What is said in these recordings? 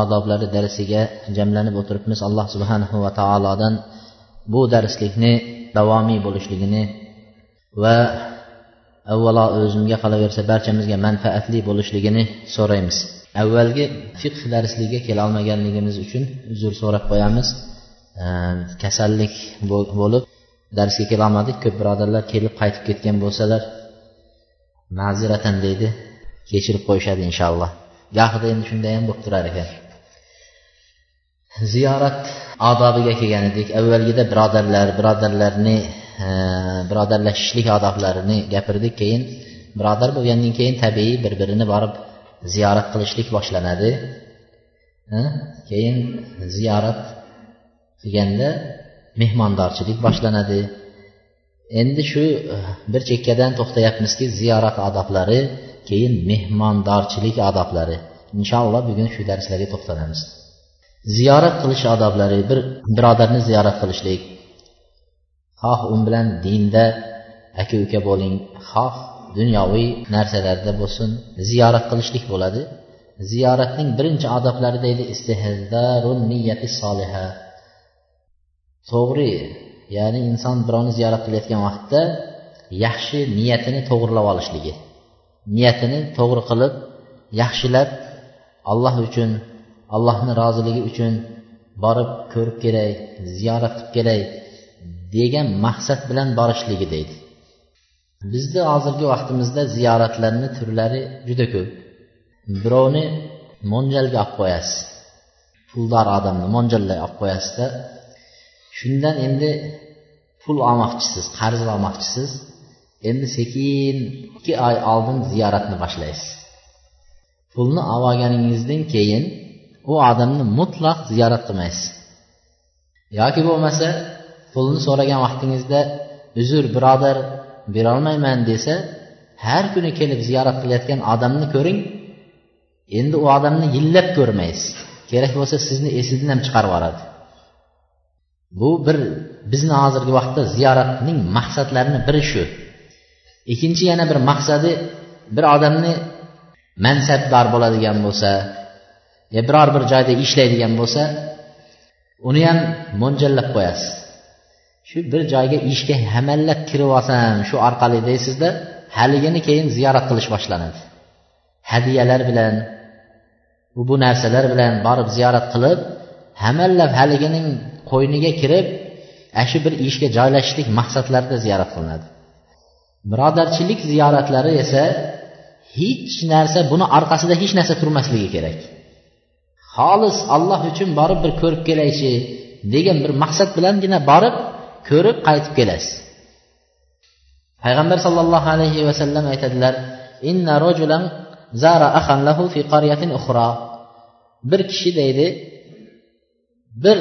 odoblari darsiga jamlanib o'tiribmiz. Alloh subhanahu va taolodan bu darslikni davomiy bo'lishligini va avvalo o'zimga qolaversa barchamizga manfaatli bo'lishligini so'raymiz. Avvalgi fiqh darsligiga kelolmaganligimiz uchun uzr so'rab qo'yamiz. Kasallik bo'lib darsga kelolmadik ko'p birodarlar kelib qaytib ketgan bo'lsalar ma'ziratan deydi kechirib qo'yishadi inshaalloh. Gohida endi shunday ham bo'lib turar ekan. Ziyorat odobiga kelgan edik. Avvalgida birodarlar birodarlarni e, birodarlashishlik odoblarini gapirdik keyin birodar bo'lgandan keyin tabiiy bir birini borib ziyorat qilishlik boshlanadi. E, keyin ziyorat qilganda mehmondorchilik boshlanadi. Endi shu e, bir chekkadan to'xtayapmizki ziyorat odoblari keyin mehmondorchilik odoblari. Inshaalloh bugun shu darslarga to'xtalamiz. Ziyorat qilish odoblari bir birodarni ziyorat qilishlik. Xoh u bilan dinda aka uka bo'ling. Xoh dunyoviy narsalarda bo'lsin. Ziyorat qilishlik bo'ladi. Ziyoratning birinchi odoblari deydi niyati soliha to'g'ri ya'ni inson birovni ziyorat qilayotgan vaqtda yaxshi niyatini to'g'irlab olishligi. Niyatini to'g'ri qilib yaxshilab alloh uchun allohni roziligi uchun borib ko'rib kelay ziyorat qilib kelay degan maqsad bilan borishligi deydi. Bizni hozirgi vaqtimizda ziyoratlarni turlari juda ko'p. Birovni mo'ljalga olib qo'yasiz. Puldor odamni mo'ljallay olib qo'yasizda shundan endi pul olmoqchisiz qarz olmoqchisiz. Endi sekin ikki oy oldin ziyoratni boshlaysiz. Pulni olib olganingizdan keyin u odamni mutlaq ziyorat qilmaysiz. Yoki bo'lmasa pulni so'ragan vaqtingizda uzr birodar berolmayman desa har kuni kelib ziyorat qilayotgan odamni ko'ring endi u odamni yillab ko'rmaysiz. Kerak bo'lsa sizni esingizdan ham chiqarib yuboradi bu bir bizni hozirgi vaqtda ziyoratning maqsadlarini biri shu. Ikkinchi yana bir maqsadi bir odamni mansabdor bo'ladigan bo'lsa yo biror bir joyda ishlaydigan bo'lsa uni ham mo'ljallab qo'yasiz. Shu bir joyga ishga hamallab kirib olsam shu orqali deysizda haligini keyin ziyorat qilish boshlanadi. Hadyalar bilan u bu narsalar bilan borib ziyorat qilib hamallab haligining qo'yniga kirib ana shu bir ishga joylashishlik maqsadlarida ziyorat qilinadi. Birodarchilik ziyoratlari esa hech narsa buni orqasida hech narsa turmasligi kerak. Xolis alloh uchun borib bir ko'rib kelaychi degan bir maqsad bilangina borib ko'rib qaytib kelasiz. Payg'ambar sollallohu alayhi vasallam aytadilar inna rojulan zara akhan lahu fi qaryatin ukhra. Bir kishi deydi bir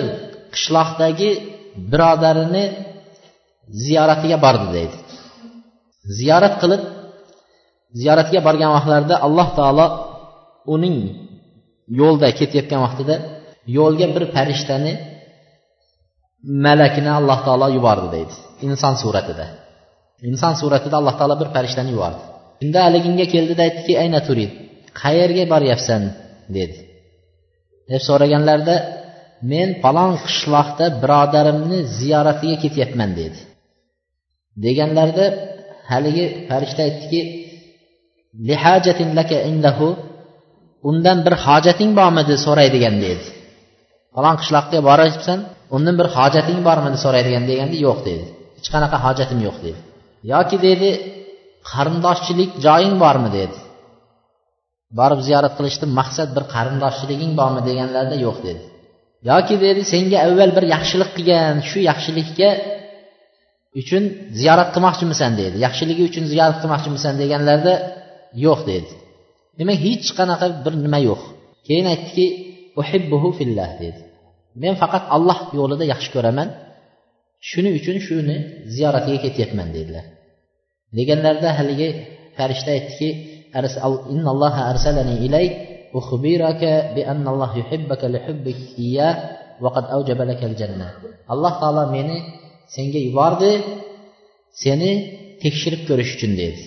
qishloqdagi birodarini ziyoratiga bordi deydi. Ziyorat qilib ziyoratga borgan vaqtlarida alloh taolo uning yo'lda ketayotgan vaqtida yo'lga bir farishtani malakni alloh taolo yubordi deydi. Inson suratida. Inson suratida alloh taolo bir farishtani yubordi. Shunda haliginga keldida aytdiki ayna turid qayerga boryapsan? dedi. Deb so'raganlarida men falon qishloqda birodarimni ziyoratiga ketyapman dedi. Deganlarida haligi farishta aytdiki undan bir hojating bormidi so'raydigan dedi. Falon qishloqqa boribsan undan bir hojating bormidi so'raydigan deganda yo'q dedi. Hech qanaqa hojatim yo'q dedi. Yoki dedi qarindoshchilik joying bormi dedi. Borib ziyorat qilishdan maqsad bir qarindoshchiliging bormi deganlarida yo'q dedi. Yoki dedi senga avval bir yaxshilik qilgan shu yaxshilikka uchun ziyorat qilmoqchimisan dedi. Yaxshiligi uchun ziyorat qilmoqchimisan deganlarida yo'q dedi. Demak hech qanaqa bir nima yo'q. Keyin aytdiki uhibbuhu fillah dedi. Men faqat alloh yo'lida yaxshi ko'raman. Shuning uchun shuni ziyoratiga ketyapman dedilar. Deganlarida haligi farishta aytdiki alloh taolo meni senga yubordi seni tekshirib ko'rish uchun dedi.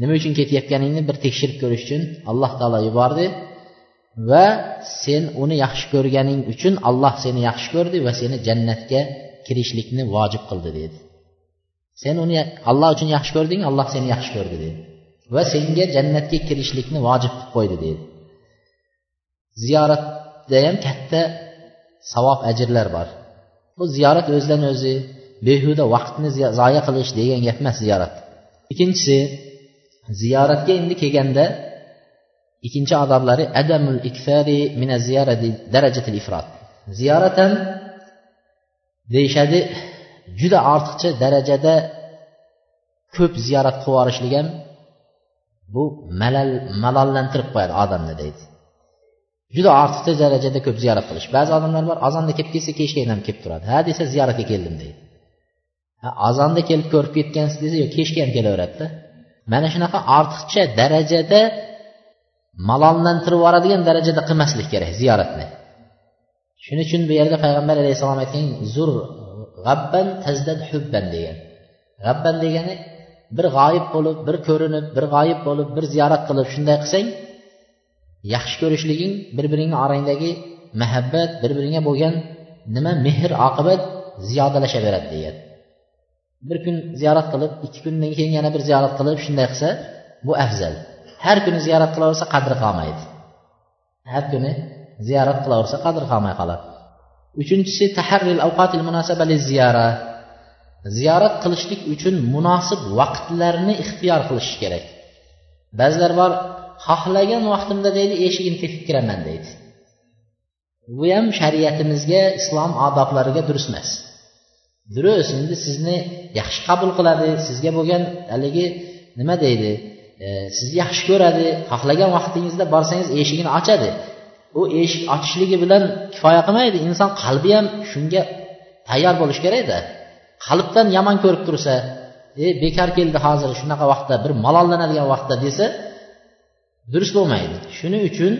Nima uchun ketayotganingni bir tekshirib ko'rish uchun alloh taolo yubordi va sen uni yaxshi ko'rganing uchun alloh seni yaxshi ko'rdi va seni jannatga kirishlikni vojib qildi dedi. Sen uni alloh uchun yaxshi ko'rding alloh seni yaxshi ko'rdi dedi. Va senga jannatga kirishlikni vojib qilib qo'ydi dedi. Ziyoratda ham katta savob ajrlar bor. Bu ziyorat o'zidan o'zi behuda vaqtni zoya qilish degan gap emas ziyorat. Ikkinchisi ziyoratga endi kelganda ikkinchi odoblari adamul ikfari mina ziyarati darajatil ifrot ziyorat ham deyishadi juda ortiqcha darajada ko'p ziyorat qilib yuborishlik ham bu malal malollantirib qo'yadi odamni deydi. Juda ortiqcha darajada ko'p ziyorat qilish. Ba'zi odamlar bor azonda kelib kelsa kechgayin ham kelib turadi. Ha desa ziyoratga keldim deydi. Azonda kelib ko'rib ketgansiz desa yo kechga ham kelaveradida. Mana shunaqa ortiqcha darajada malollantirib yuboradigan darajada qilmaslik kerak ziyoratni. Shuning uchun bu yerda payg'ambar alayhissalom aytgan zur g'abban tazdad hubban degan. G'abban degani bir g'oyib bo'lib bir ko'rinib bir g'oyib bo'lib bir ziyorat qilib shunday qilsang yaxshi ko'rishliging bir biringni orangdagi muhabbat bir biringga bo'lgan nima mehr oqibat ziyodalashaveradi degan. Bir kun ziyorat qilib ikki kundan keyin yana bir ziyorat qilib shunday qilsa bu afzal. Har kuni ziyorat qilaversa qadri qolmaydi har kuni ziyorat qilaversa qadri qolmay qoladi. Uchinchisi taharril avqatil munasabali ziyara ziyorat qilishlik uchun munosib vaqtlarni ixtiyor qilish kerak. Ba'zilar bor xohlagan vaqtimda deydi eshigini tepib kiraman deydi. Bu ham shariatimizga islom odoblariga durust emas. Durust endi sizni yaxshi qabul qiladi sizga bo'lgan haligi nima deydi e, sizni yaxshi ko'radi xohlagan vaqtingizda borsangiz eshigini ochadi. U eshik ochishligi bilan kifoya qilmaydi inson qalbi ham shunga tayyor bo'lishi kerakda qalbdan yomon ko'rib tursa e bekor keldi hozir shunaqa vaqtda bir malollanadigan vaqtda desa durust bo'lmaydi. Shuning uchun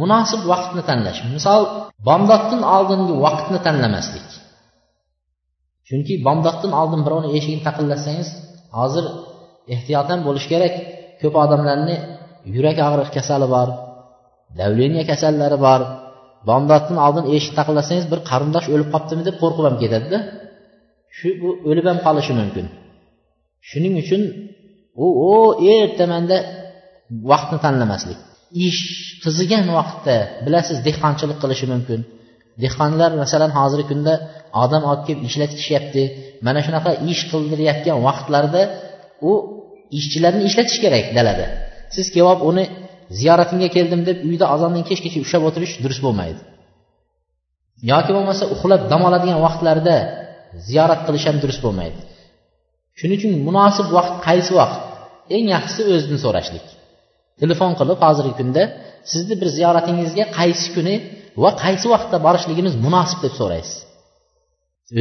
munosib vaqtni tanlash. Misol bomdoddan oldingi vaqtni tanlamaslik. Chunki bomdoddan oldin birovni eshigini taqillatsangiz hozir ehtiyotan bo'lish kerak. Ko'p odamlarni yurak og'riq kasali bor давление kasallari bor. Bomdoddan oldin eshik taqillatsangiz bir qarindosh o'lib qolibdimi deb qo'rqib ham ketadida. Shu bu o'lib ham qolishi mumkin. Shuning uchun u o ertamanda vaqtni tanlamaslik. Ish qizigan vaqtda bilasiz dehqonchilik qilishi mumkin. Dehqonlar masalan hozirgi kunda odam olib kelib ishlatishyapti mana shunaqa ish qildirayotgan vaqtlarda u ishchilarni ishlatish kerak dalada. Siz kelib uni ziyoratimga keldim deb uyda azondan kechgacha ushlab o'tirish durust bo'lmaydi. Yoki bo'lmasa uxlab dam oladigan vaqtlarda ziyorat qilish ham durust bo'lmaydi. Shuning uchun munosib vaqt qaysi vaqt? Eng yaxshisi o'zidan so'rashlik. Telefon qilib hozirgi kunda sizni bir ziyoratingizga qaysi kuni va qaysi vaqtda borishligimiz munosib deb so'raysiz.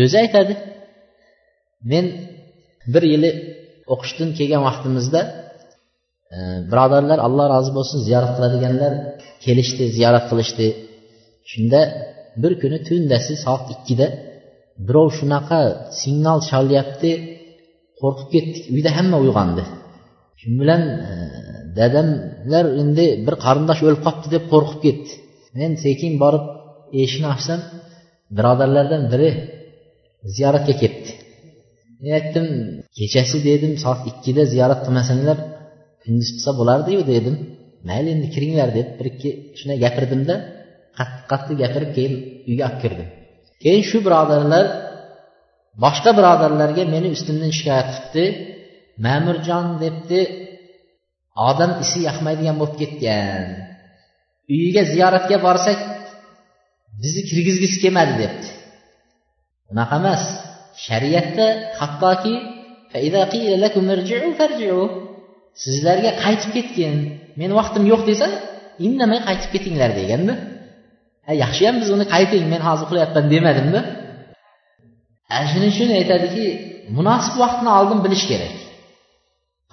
O'zi aytadi men bir yili o'qishdan kelgan vaqtimizda e, birodarlar alloh rozi bo'lsin ziyorat qiladiganlar kelishdi ziyorat qilishdi. Shunda bir kuni tundasi soat ikkida birov shunaqa signal chalyapti qo'rqib ketdik uyda hamma uyg'ondi. Shu bilan e, dadamlar endi bir qarindosh o'lib qolibdi deb qo'rqib ketdi. Men sekin borib eshikni ochsam birodarlardan biri ziyoratga ketdi. Men aytdim kechasi dedim soat ikkida ziyorat qilmasanglar kunduz qilsa bo'lardiyu dedim. Mayli endi kiringlar deb bir ikki shunday gapirdimda qattiq qattiq gapirib keyin uyga olib kirdim. Keyin shu birodarlar boshqa birodarlarga meni ustimdan shikoyat qilibdi. Ma'murjon debdi odam isi yoqmaydigan bo'lib ketgan. Uyiga ziyoratga borsak bizni kirgizgisi kelmadi debdi. Unaqa emas. Shariatda hattoki sizlarga qaytib ketgin. Meni vaqtim yo'q desa indamay qaytib ketinglar deganda. Yaxshiyam biz uni qayting men hozir uxlayapman demadimda. Shuning uchun aytadiki munosib vaqtni oldin bilish kerak.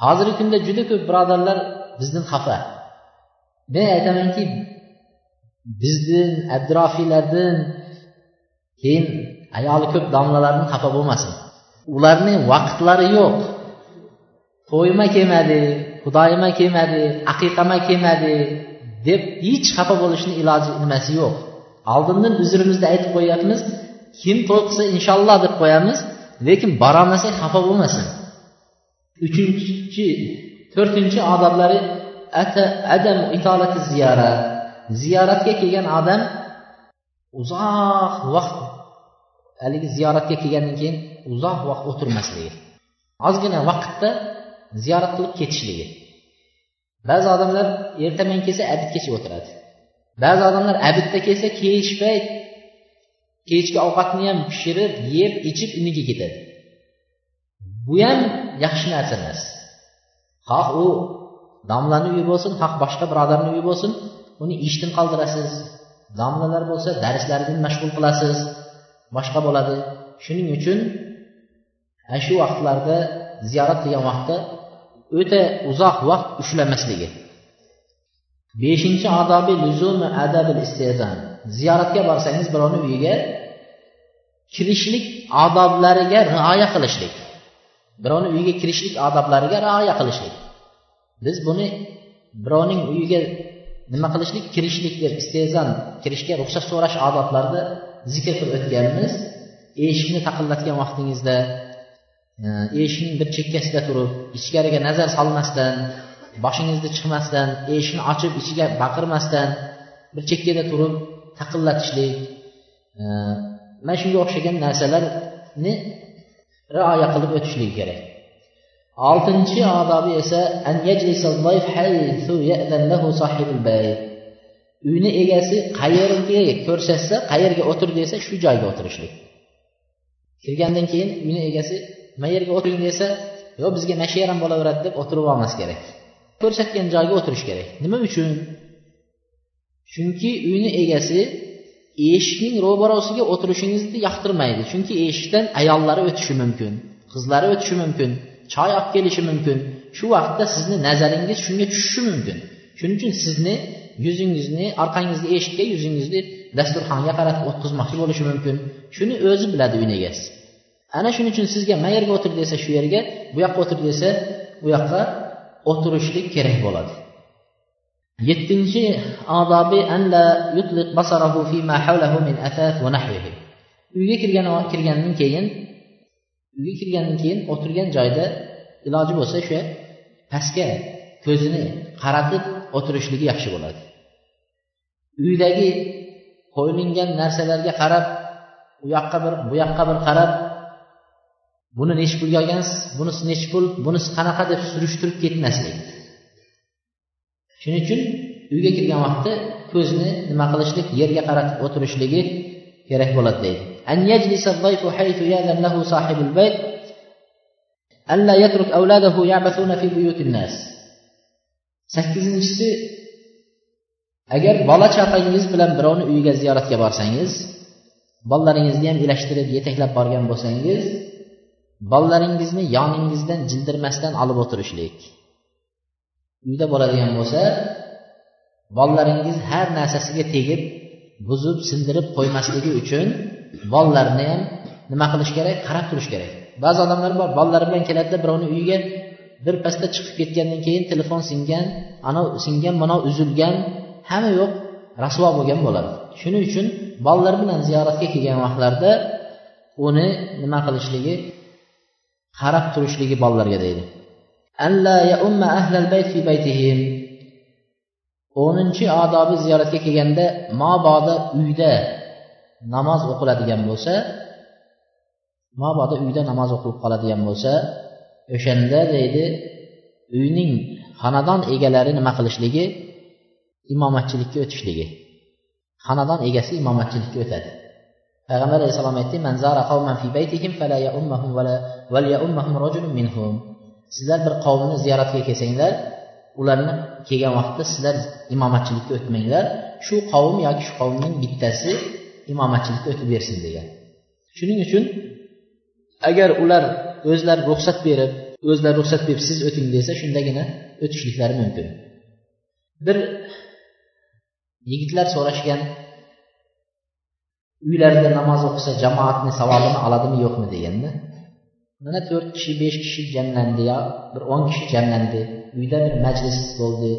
Hozirgi kunda juda ko'p birodarlar bizdan xafa. Men aytamanki bizdan abdurofiylardan keyin ayoli ko'p domlalardan xafa bo'lmasin. Ularni vaqtlari yo'q. To'yma kelmadi xudoyima kelmadi aqiqama kelmadi deb hech xafa bo'lishni iloji nimasi yo'q. Oldindan uzrimizni aytib qo'yyapmiz kim to'y qilsa inshaalloh deb qo'yamiz lekin borolmasak xafa bo'lmasin. Uchinchi to'rtinchi odoblari adam itolati ziyorat. Ziyoratga kelgan odam uzoq vaqt haligi ziyoratga kelgandan keyin uzoq vaqt o'tirmasligi. Ozgina vaqtda ziyorat qilib ketishligi. Ba'zi odamlar ertaman kelsa abidgacha o'tiradi. Ba'zi odamlar abidda kelsa kech payt kechki ovqatni ham pishirib yeb ichib iniga ketadi. Bu ham yaxshi narsa emas. Xoh u domlani uyi bo'lsin xoh boshqa birodarni uyi bo'lsin uni ishdan qoldirasiz. Domlalar bo'lsa darslardan mashg'ul qilasiz boshqa bo'ladi. Shuning uchun shu vaqtlarda ziyorat qilgan vaqtda o'ta uzoq vaqt ushlamasligi. Beshinchi odobi luzumi adabil istezan ziyoratga borsangiz birovni uyiga kirishlik odoblariga rioya qilishlik. Birovni uyiga kirishlik odoblariga rioya qilishlik. Biz buni birovning uyiga nima qilishlik kirishlik deb istezan kirishga ruxsat so'rash odatlarni zikr qilib o'tganmiz. Eshikni taqillatgan vaqtingizda e, eshikning bir chekkasida turib ichkariga nazar solmasdan boshingizni chiqmasdan eshikni ochib ichiga baqirmasdan bir chekkada turib taqillatishlik e, mana shunga o'xshagan narsalarni rioya qilib o'tishlik kerak. Oltinchi odobi esa uyni egasi qayerga ko'rsatsa qayerga o'tir desa shu joyga o'tirishlik. Kirgandan keyin uyni egasi nima yerga o'tiring desa yo'q bizga mana shu yer ham bo'laveradi deb o'tirib olmas kerak. Ko'rsatgan joyga o'tirish kerak. Nima uchun? Chunki uyni egasi eshikning ro'barosiga o'tirishingizni yoqtirmaydi. Chunki eshikdan ayollari o'tishi mumkin qizlari o'tishi mumkin. Choy olib kelishi mumkin. Shu vaqtda sizni nazaringiz shunga tushishi mumkin. Shuning uchun sizni yuzingizni orqangizni eshikka yuzingizni dasturxonga qaratib o'tkazmoqchi bo'lishi mumkin. Shuni o'zi biladi uyni egasi ana shuning uchun sizga ma yerga o'tir desa shu yerga bu yoqqa o'tir desa bu yoqqa o'tirishlik kerak bo'ladi. Yettinchi odobi uyga kirgan kirgandan keyin uyga kirgandan keyin o'tirgan joyda iloji bo'lsa o'sha pastga ko'zini qaratib o'tirishligi yaxshi bo'ladi. Uydagi qo'yilgan narsalarga qarab u yoqqa bir bu yoqqa bir qarab buni nechi pulga olgansiz? Bunisi nechi pul? Bunisi qanaqa? deb surishtirib ketmaslik. Shuning uchun uyga kirgan vaqtda ko'zni nima qilishlik yerga qaratib o'tirishligi kerak bo'ladi deydi أن يجلس الضيف حيث يأذن له صاحب البيت ألا يترك أولاده يعبثون في بيوت الناس sakkizinchisi agar bola chaqangiz bilan birovni uyiga ziyoratga borsangiz bolalaringizni ham ilashtirib yetaklab borgan bo'lsangiz bolalaringizni yoningizdan jildirmasdan olib o'tirishlik uyda bo'ladigan bo'lsa bolalaringiz har narsasiga tegib buzib sindirib qo'ymasligi uchun bolalarni ham nima qilish kerak? Qarab turish kerak. Ba'zi odamlar bor bolalari bilan keladida birovni uyiga birpasda chiqib ketgandan keyin telefon singan anov singan manov uzilgan hamma yo'q rasvo bo'lgan bo'ladi. Shuning uchun bolalar bilan ziyoratga kelgan vaqtlarda uni nima qilishligi qarab turishligi bolalarga deydi. O'ninchi odobi ziyoratga kelganda mabodo uyda namoz o'qiladigan bo'lsa mabodo uyda namoz o'qilib qoladigan bo'lsa o'shanda deydi uyning xonadon egalari nima qilishligi? Imomatchilikka o'tishligi. Xonadon egasi imomatchilikka o'tadi. Payg'ambar alayhissalom aytdi sizlar bir qavmni ziyoratga kelsanglar ularni kelgan vaqtda sizlar imomatchilikka o'tmanglar. Shu qavm yoki shu qavmning bittasi imomatchilikka o'tib bersin degan. Shuning uchun agar ular o'zlari ruxsat berib o'zlari ruxsat berib siz o'ting desa shundagina o'tishliklari mumkin. Bir yigitlar so'rashgan uylarida namoz o'qisa jamoatni savobini oladimi yo'qmi deganda mana to'rt kishi besh kishi jamlandi yo bir o'n kishi jamlandi uyda bir majlis bo'ldi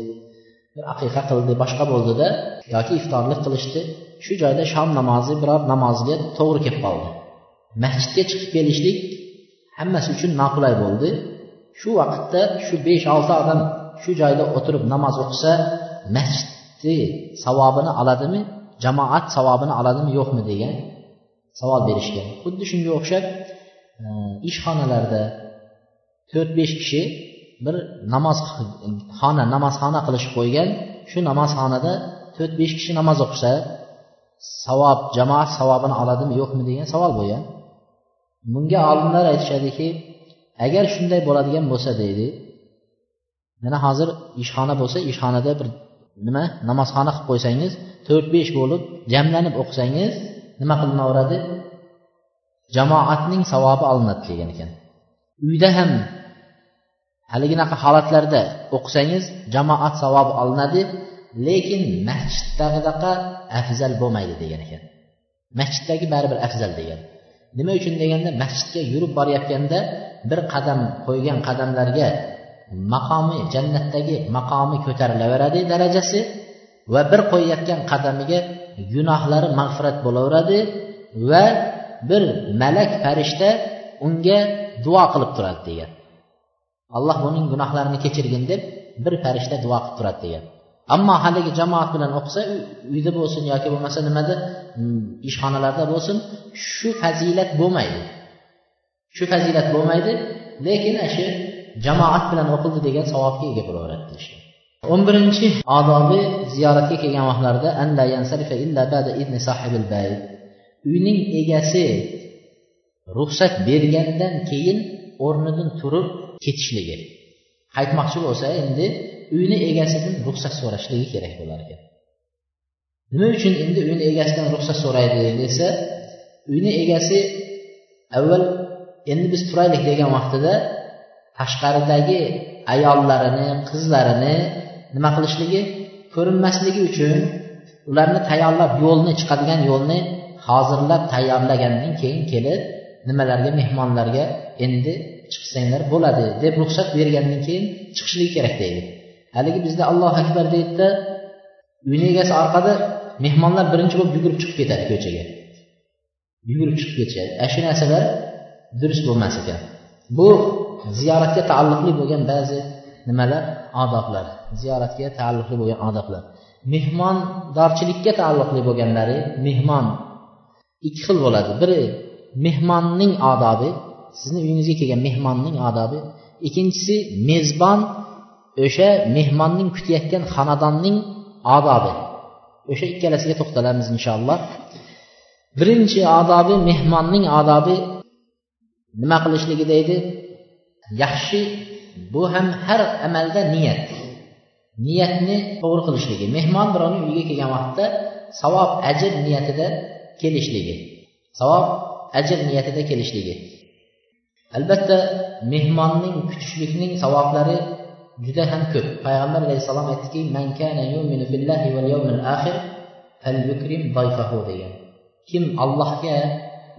bir aqiqa qildi boshqa bo'ldida yoki iftorlik qilishdi. Shu joyda shom namozi biror namozga to'g'ri kelib qoldi. Masjidga chiqib kelishlik hammasi uchun noqulay bo'ldi. Shu vaqtda shu besh olti odam shu joyda o'tirib namoz o'qisa masjidni savobini oladimi jamoat savobini oladimi yo'qmi degan savol berishgan. Xuddi shunga o'xshab e, ishxonalarda to'rt besh kishi bir namoz xona namozxona qilishib qo'ygan. Shu namozxonada to'rt besh kishi namoz o'qisa savob jamoat savobini oladimi yo'qmi degan savol bo'lgan. Bunga olimlar aytishadiki agar shunday bo'ladigan bo'lsa deydi mana hozir ishxona bo'lsa ishxonada bir nima namozxona qilib qo'ysangiz to'rt besh bo'lib jamlanib o'qisangiz nima qilinaveradi? Jamoatning savobi olinadi degan ekan. Uyda ham haliginaqa holatlarda o'qisangiz jamoat savobi olinadi lekin masjiddag'idaqa afzal bo'lmaydi degan ekan. Masjiddagi baribir afzal degan. Nima uchun deganda masjidga yurib borayotganda bir qadam qo'ygan qadamlarga maqomi jannatdagi maqomi ko'tarilaveradi darajasi va bir qo'yayotgan qadamiga gunohlari mag'firat bo'laveradi va bir malak farishta unga duo qilib turadi degan. Alloh buning gunohlarini kechirgin deb bir farishta duo qilib turadi degan. Ammo haligi jamoat bilan o'qisa uyda bo'lsin yoki bo'lmasa nimada hmm, ishxonalarda bo'lsin shu fazilat bo'lmaydi. Shu fazilat bo'lmaydi lekin shu jamoat bilan o'qildi degan savobga ega bo'laveradi deyishgan o'n birinchi odobi ziyoratga kelgan vaqtlarida uyning egasi ruxsat bergandan keyin o'rnidan turib ketishligi. Qaytmoqchi bo'lsa endi uyni egasidan ruxsat so'rashligi kerak bo'lar ekan. Nima uchun endi uyni egasidan ruxsat so'raydi desa uyni egasi avval endi biz turaylik degan vaqtida tashqaridagi ayollarini qizlarini nima qilishligi ko'rinmasligi uchun ularni tayyorlab yo'lni chiqadigan yo'lni hozirlab tayyorlagandan keyin kelib nimalarga mehmonlarga endi chiqsanglar bo'ladi deb ruxsat bergandan keyin chiqishligi kerak deydi. Haligi bizda allohu akbar deydida uyni egasi orqada mehmonlar birinchi bo'lib yugurib chiqib ketadi ko'chaga. Yugurib chiqib ketishadi. Ana shu narsalar durust bo'lmas ekan. Bu ziyoratga taalluqli bo'lgan ba'zi nimalar? Odoblar ziyoratga taalluqli bo'lgan odoblar mehmondorchilikka taalluqli bo'lganlari mehmon. Ikki xil bo'ladi. Biri mehmonning odobi sizni uyingizga kelgan mehmonning odobi. Ikkinchisi mezbon o'sha mehmonning kutayotgan xonadonning odobi. O'sha ikkalasiga to'xtalamiz inshaalloh. Birinchi odobi mehmonning odobi nima qilishligi deydi yaxshi bu ham har amalda niyat. Niyatni to'g'ri qilishligi mehmon birovni uyiga kelgan vaqtda savob ajr niyatida kelishligi. Savob ajr niyatida kelishligi. Albatta mehmonning kutishlikning savoblari juda ham ko'p. Payg'ambar alayhissalom aytdiki degan. Kim allohga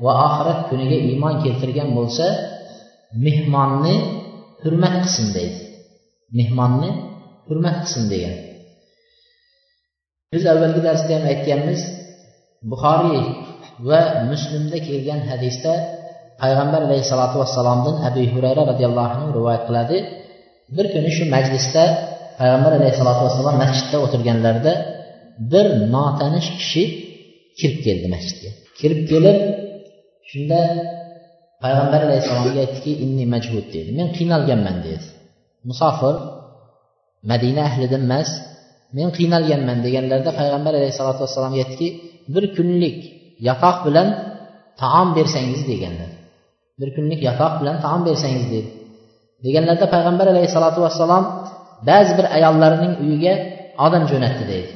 va oxirat kuniga iymon keltirgan bo'lsa mehmonni hurmat qilsin deydi. Mehmonni hurmat qilsin degan. Biz avvalgi darsda ham aytganmiz buxoriy va muslimda kelgan hadisda payg'ambar alayhissalotu vassalomdan abu hurayra roziyallohu anhu rivoyat qiladi. Bir kuni shu majlisda payg'ambar alayhissalotu vassalom masjidda o'tirganlarida bir notanish kishi kirib keldi masjidga. Kirib kelib shunda payg'ambar alayhissalomga aytdiki inni majhud dedi. Men qiynalganman dedi. Musofir madina ahlidan emas men qiynalganman deganlarida payg'ambar alayhissalotu vassalomga aytdiki bir kunlik yotoq bilan taom bersangiz deganlar. Bir kunlik yotoq bilan taom bersangiz deydi deganlarida payg'ambar alayhissalotu vassalom ba'zi bir ayollarining uyiga odam jo'natdi deydi.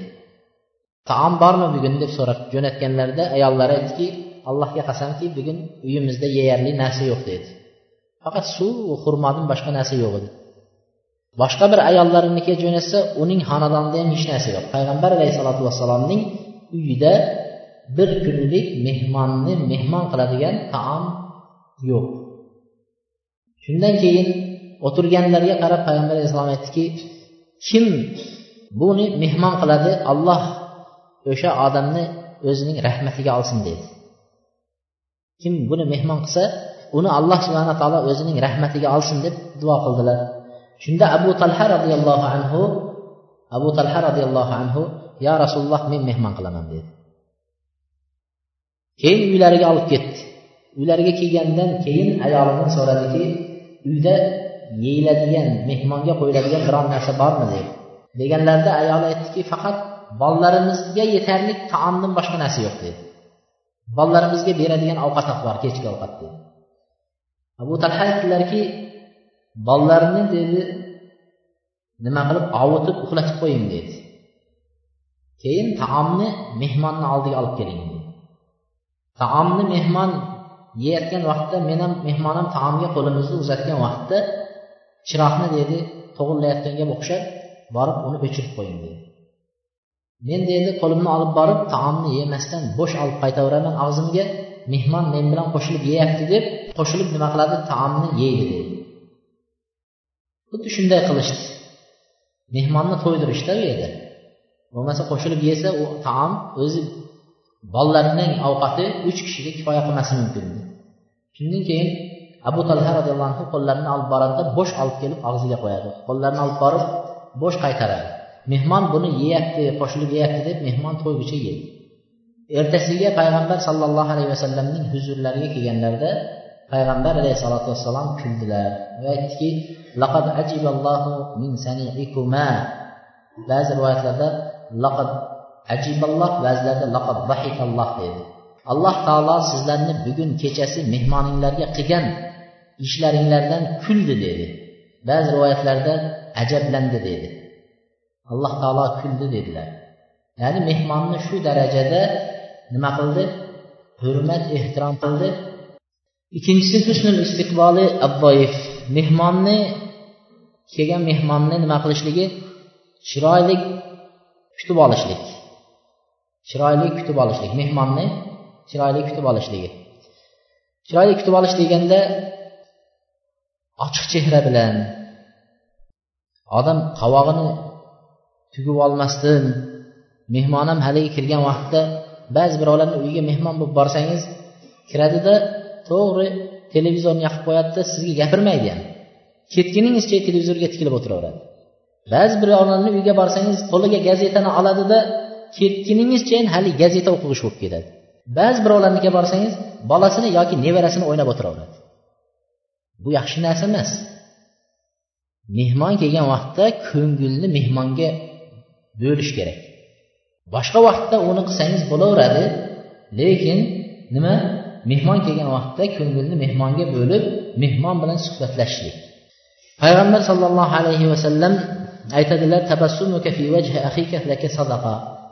Taom bormi bugun deb so'rab jo'natganlarida ayollari aytdiki allohga qasamki bugun uyimizda yeyarli narsa yo'q dedi faqat suv va xurmodan boshqa narsa yo'q edi. Boshqa bir ayollarinikiga jo'natsa uning xonadonida ham hech narsa yo'q. Payg'ambar alayhissalotu vassalomning uyida bir kunlik mehmonni mehmon qiladigan taom yo'q. Shundan keyin o'tirganlarga qarab payg'ambar alayhissalom aytdiki kim buni mehmon qiladi alloh o'sha odamni o'zining rahmatiga olsin dedi kim buni mehmon qilsa uni alloh subhana taolo o'zining rahmatiga olsin deb duo qildilar. Shunda abu talha roziyallohu anhu abu talha roziyallohu anhu yo rasululloh men mehmon qilaman dedi. Keyin uylariga olib ketdi. Ularga kelgandan keyin ayolidan so'radiki uyda yeyiladigan mehmonga qo'yiladigan biron narsa bormi deb. Deganlarida ayoli aytdiki faqat bolalarimizga yetarli taomdan boshqa narsa yo'q dedi bolalarimizga beradigan ovqat bor kechki ovqat dedi abu talha aytdilarki bolalarini dedi nima qilib ovutib uxlatib qo'ying dedi. Keyin taomni mehmonni oldiga olib keling dedi. Taomni mehmon yeyotgan vaqtda men ham mehmon ham taomga qo'limizni uzatgan vaqtda chiroqni dedi to'g'irlayotganga o'xshab borib uni o'chirib qo'ying dedi. Men dedi qo'limni olib borib taomni yemasdan bo'sh olib qaytaveraman og'zimga mehmon men bilan qo'shilib yeyapti deb qo'shilib nima qiladi taomni yeydi dedi. Xuddi shunday qilishdi. Mehmonni to'ydirishda u yerda. Bo'lmasa qo'shilib yesa u taom o'zi bolalarning ovqati uch kishiga kifoya qilmasi mumkin. Shundan keyin abu talha roziyallohu anhu qo'llarini olib boradida bo'sh olib kelib og'ziga qo'yadi. Qo'llarini olib borib bo'sh qaytaradi. Mehmon buni yeyapti qo'shilib yeyapti deb mehmon to'yguncha yeydi. Ertasiga payg'ambar sollallohu alayhi vasallamning huzurlariga kelganlarida payg'ambar alayhissalotu vassalom kuldilar va aytdiki laqad ajiballohu min saniikuma. Ba'zi rivoyatlarda laqad ajiballoh vazlarda laqad vahikalloh dedi alloh taolo sizlarni bugun kechasi mehmoninglarga qilgan ishlaringlardan kuldi dedi ba'zi rivoyatlarda ajablandi dedi alloh taolo kuldi dedilar. Ya'ni mehmonni shu darajada nima qildi? Hurmat ehtirom qildi. Ikkinchisi husnul istiqboli abboyev. Mehmonni kelgan mehmonni nima qilishligi chiroyli kutib olishlik. Chiroyli kutib olishlik mehmonni chiroyli kutib olishligi. Chiroyli kutib olish deganda ochiq chehra bilan odam qovog'ini tugib olmasdan mehmon ham haligi kirgan vaqtda ba'zi birovlarni uyiga mehmon bo'lib borsangiz kiradida to'g'ri televizorni yoqib qo'yadida sizga gapirmaydi ham. Ketguningizcha televizorga tikilib o'tiraveradi. Ba'zi birovlarni uyiga borsangiz qo'liga gazetani oladida ketguningizchayin hali gazeta o'qigish bo'lib ketadi. Ba'zi birovlarnikiga borsangiz bolasini yoki nevarasini o'ynab o'tiraveradi. Bu yaxshi narsa emas. Mehmon kelgan vaqtda ko'ngilni mehmonga bo'lish kerak. Boshqa vaqtda uni qilsangiz bo'laveradi lekin nima? Mehmon kelgan vaqtda ko'ngilni mehmonga bo'lib mehmon bilan suhbatlashishlik. Payg'ambar sollallohu alayhi vasallam aytadilar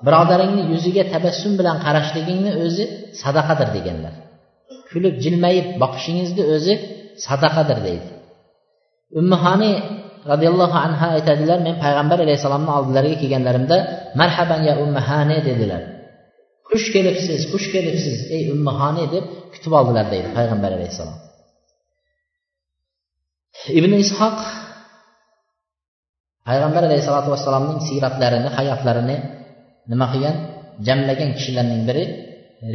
birodaringni yuziga tabassum bilan qarashligingni o'zi sadaqadir deganlar. Kulib jilmayib boqishingizni o'zi sadaqadir deydi. Ummihani roziyallohu anha aytadilar men payg'ambar alayhissalomni oldilariga kelganlarimda marhaban ya ummahani dedilar. Xush kelibsiz xush kelibsiz ey ummahani deb kutib oldilar deydi payg'ambar alayhissalom ibn ishoq payg'ambar alayhissalotu vassalomning siyratlarini hayotlarini nima qilgan? Jamlagan kishilarning biri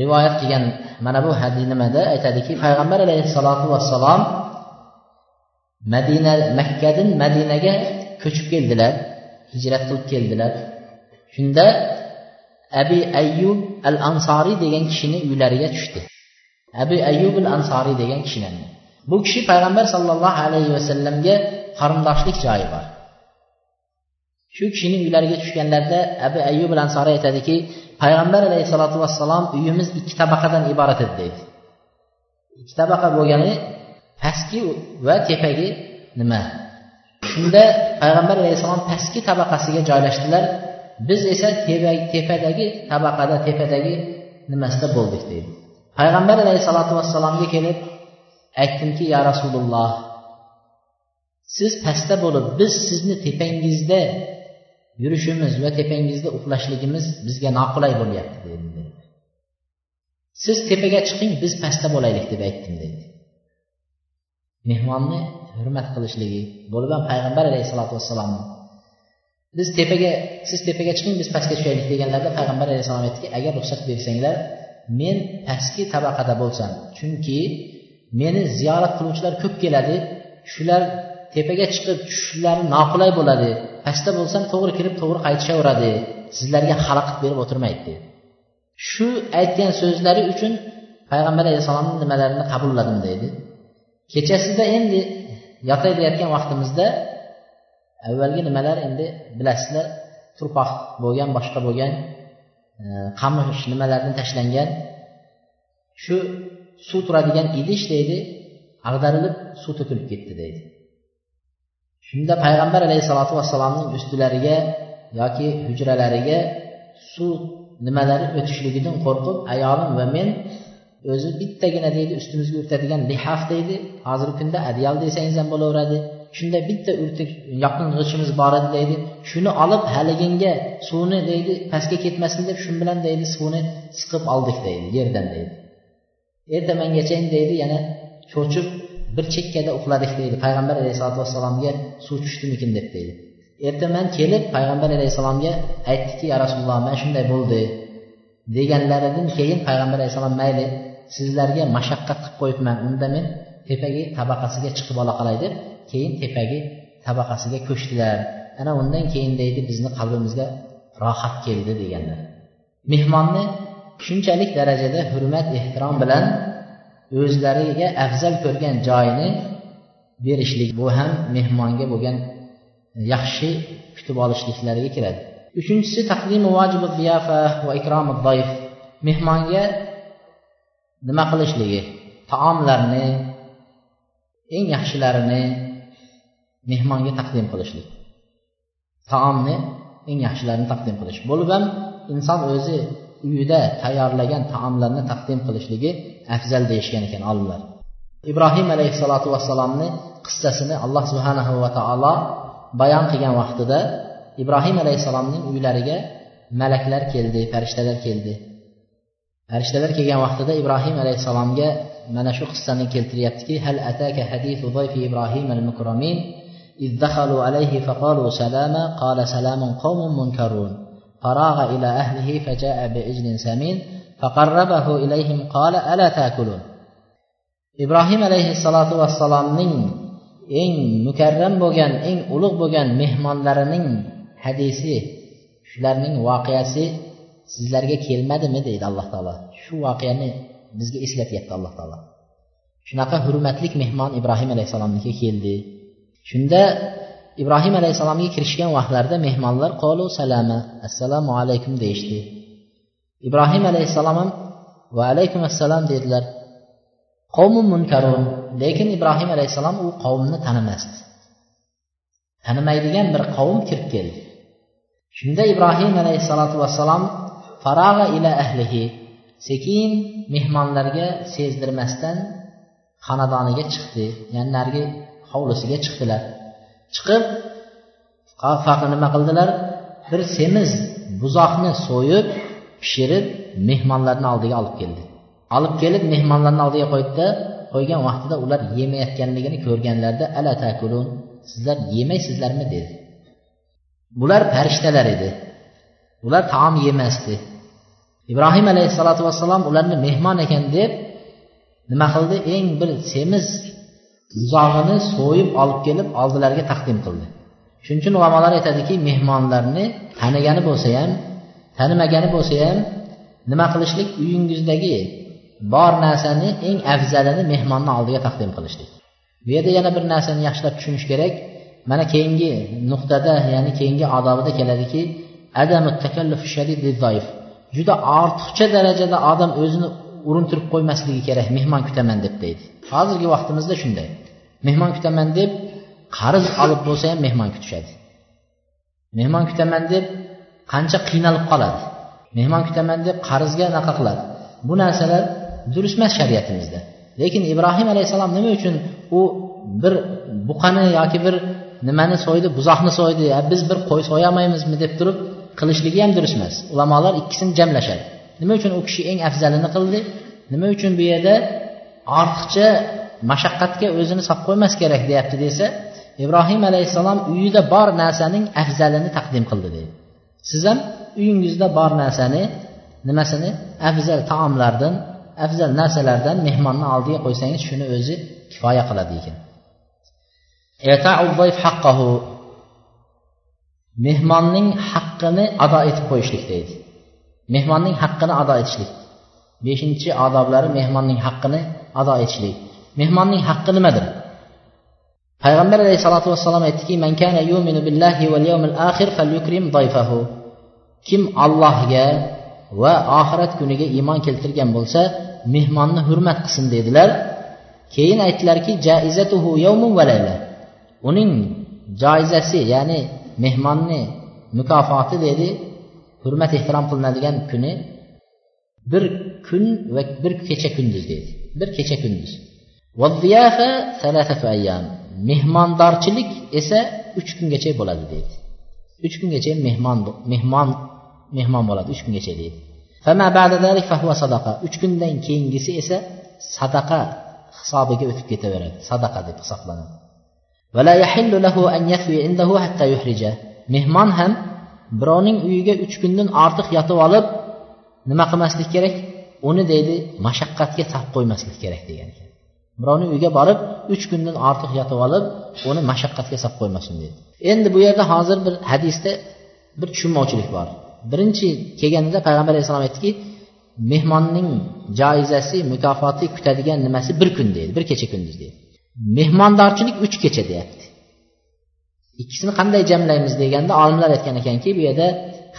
rivoyat qilgan mana bu hadis nimada? Aytadiki payg'ambar alayhissalotu vassalom madina makkadan madinaga ko'chib keldilar hijrat qilib keldilar. Shunda abi ayyub al ansoriy degan kishini uylariga tushdi. Abi ayyub al ansoriy degan kishilarni. Bu kishi payg'ambar sollallohu alayhi vasallamga qarindoshlik joyi bor. Shu kishining uylariga tushganlarida abu ayyub al ansoriy aytadiki payg'ambar alayhissalotu vassalom uyimiz ikki tabaqadan iborat edi deydi. Ikki tabaqa bo'lgani pastki va tepagi nima? Shunda payg'ambar alayhissalom pastki tabaqasiga joylashdilar. Biz esa tepadagi tabaqada tepadagi nimasida bo'ldik deydi. Payg'ambar alayhissalotu vassalomga kelib aytdimki ya rasululloh siz pastda bo'lib biz sizni tepangizda yurishimiz va tepangizda uxlashligimiz bizga noqulay bo'lyapti dedi. Siz tepaga chiqing biz pastda bo'laylik deb aytdim dedi mehmonni hurmat qilishligi bo'lib ham payg'ambar alayhissalotu vassalom biz tepaga siz tepaga chiqing biz pastga tushaylik deganlarida payg'ambar alayhissalom aytdiki agar ruxsat bersanglar men pastki tabaqada bo'lsam chunki meni ziyorat qiluvchilar ko'p keladi shular tepaga chiqib tushishlari noqulay bo'ladi. Pastda bo'lsam to'g'ri kirib to'g'ri qaytishaveradi. Sizlarga xalaqit berib o'tirmaydi. Dedi shu aytgan so'zlari uchun payg'ambar alayhissalomni nimalarini qabulladim deydi. Kechasida endi yotaverayotgan vaqtimizda avvalgi nimalar endi bilasizlar turpoq bo'lgan boshqa bo'lgan e, qamish nimalardan tashlangan. Shu suv turadigan idish deydi ag'darilib suv to'kilib ketdi deydi. Shunda payg'ambar alayhissalotu vassalomning ustilariga yoki hujralariga suv nimalari o'tishligidan qo'rqib ayolim va men o'zi bittagina deydi ustimizga o'rtadigan lihaf deydi hozirgi kunda adyal desangiz ham bo'laveradi. Shunda bitta urtik yoqin g'ichimiz bor edi deydi shuni olib haliginga suvni deydi pastga ketmasin deb shu bilan deydi suvni siqib oldik deydi yerdan deydi. Ertamangacha deydi yana cho'chib bir chekkada uxladik deydi. Payg'ambar alayhisalotu vassalomga suv tushdimikin deb deydi. Ertaman kelib payg'ambar alayhissalomga aytdiki ya rasululloh mana shunday bo'ldi deganlaridan keyin payg'ambar alayhissalom mayli sizlarga mashaqqat qilib qo'yibman. Unda men tepagi tabaqasiga chiqib ola qolay deb keyin tepagi tabaqasiga ko'chdilar. Ana undan keyin deydi bizni qalbimizga rohat keldi deganlar. Mehmonni shunchalik darajada hurmat ehtirom bilan o'zlariga afzal ko'rgan joyini berishlik bu ham mehmonga bo'lgan yaxshi kutib olishliklariga kiradi. Uchinchisi taqdimi vajibu ziyofa va ikromi doif. Mehmonga nima qilishligi taomlarni eng yaxshilarini mehmonga taqdim qilishlik. Taomni eng yaxshilarini taqdim qilish. Bo'lib ham inson o'zi uyida tayyorlagan taomlarni taqdim qilishligi afzal deyishgan ekan olimlar ibrohim alayhissalotu vassalomni qissasini alloh subhanahu va taolo bayon qilgan vaqtida ibrohim alayhissalomning uylariga malaklar keldi farishtalar keldi farishtalar kelgan vaqtida ibrohim alayhissalomga mana shu qissani keltiryaptiki hal ataka hadithu dayfi ibrohim al mukramin إذ دخلوا عليه فقالوا سلاما قال سلام قوم منكرون فراغ إلى أهله فجاء بعجل سمين فقربه إليهم قال ألا تأكلون ibrohim alayhissalotu vassalomning eng mukarram bo'lgan eng ulug' bo'lgan mehmonlarining hadisi shularning voqeasi sizlarga kelmadimi deydi alloh taolo shu voqeani bizga eslatyapti alloh taolo shunaqa hurmatli mehmon ibrohim alayhissalomniki keldi shunda ibrohim alayhissalomga kirishgan vaqtlarida mehmonlar qolu salama assalomu alaykum deyishdi. Ibrohim alayhissalom ham va alaykum assalom dedilar. Qavmun munkarun lekin ibrohim alayhissalom u qavmni tanimasdi. Tanimaydigan bir qavm kirib keldi. Shunda ibrohim alayhissalotu vassalom farag'a ila ahlihi sekin mehmonlarga sezdirmasdan xonadoniga chiqdi ya'ni narigi hovlisiga chiqdilar. Chiqib nima qildilar? Bir semiz buzoqni so'yib pishirib mehmonlarni oldiga olib keldi. Olib kelib mehmonlarni oldiga qo'ydida qo'ygan vaqtida ular yemayotganligini ko'rganlarida ala takulun sizlar yemaysizlarmi? dedi. Bular farishtalar edi. Ular taom yemasdi. Ibrohim alayhissalotu vassalom ularni mehmon ekan deb nima qildi? Eng bir semiz buzog'ini so'yib olib kelib oldilariga taqdim qildi. Shuning uchun ulamolar aytadiki mehmonlarni tanigani bo'lsa ham tanimagani bo'lsa ham nima qilishlik? Uyingizdagi bor narsani eng afzalini mehmonni oldiga taqdim qilishlik. Bu yerda yana bir narsani yaxshilab tushunish kerak. Mana keyingi nuqtada ya'ni keyingi odobida keladiki juda ortiqcha darajada odam o'zini urintirib qo'ymasligi kerak mehmon kutaman deb deydi. Hozirgi vaqtimizda shunday. Mehmon kutaman deb qarz olib bo'lsa ham mehmon kutishadi. Mehmon kutaman deb qancha qiynalib qoladi? Mehmon kutaman deb qarzga anaqa qiladi? Bu narsalar durust emas shariatimizda. Lekin ibrohim alayhissalom nima uchun u bir buqani yoki bir nimani so'ydi buzoqni so'ydi biz bir qo'y so'yolmaymizmi deb turib qilishligi ham durust emas ulamolar ikkisini jamlashadi. Nima uchun u kishi eng afzalini qildi? Nima uchun bu yerda ortiqcha mashaqqatga o'zini solib qo'ymas kerak deyapti desa ibrohim alayhissalom uyida bor narsaning afzalini taqdim qildi deydi. Siz ham uyingizda bor narsani nimasini afzal taomlardan afzal narsalardan mehmonni oldiga qo'ysangiz shuni o'zi kifoya qiladi ekan. Mehmonning haqqini ado etib qo'yishlik deydi. Mehmonning haqqini ado etishlik. Beshinchi odoblari mehmonning haqqini ado etishlik. Mehmonning haqqi nimadir? Payg'ambar alayhissalotu vassalom aytdiki kim allohga va oxirat kuniga iymon keltirgan bo'lsa mehmonni hurmat qilsin dedilar. Keyin aytdilarki jaizatuhu yawmun va layla. Uning joizasi ya'ni mehmonni mukofoti dedi hurmat ehtirom qilinadigan kuni bir kun va bir kecha kunduz dedi bir kecha kunduz mehmondorchilik esa uch kungacha bo'ladi deydi. Uch kungacha mehmon mehmon mehmon bo'ladi uch kungacha deydi. Uch kundan keyingisi esa sadaqa hisobiga o'tib ketaveradi. Sadaqa deb hisoblanadi. Mehmon ham birovning uyiga uch kundan ortiq yotib olib nima qilmaslik kerak? Uni deydi mashaqqatga solib qo'ymaslik kerak degan ekan. Birovni uyiga borib uch kundan ortiq yotib olib uni mashaqqatga solib qo'ymasin deydi. Endi bu yerda hozir bir hadisda bir tushunmovchilik bor. Birinchi kelganida payg'ambar alayhissalom aytdiki mehmonning joizasi mukofoti kutadigan nimasi bir kun deydi bir kecha kunduz deydi. Mehmondorchilik uch kecha deyapti. Ikkisini qanday jamlaymiz deganda olimlar aytgan ekanki bu yerda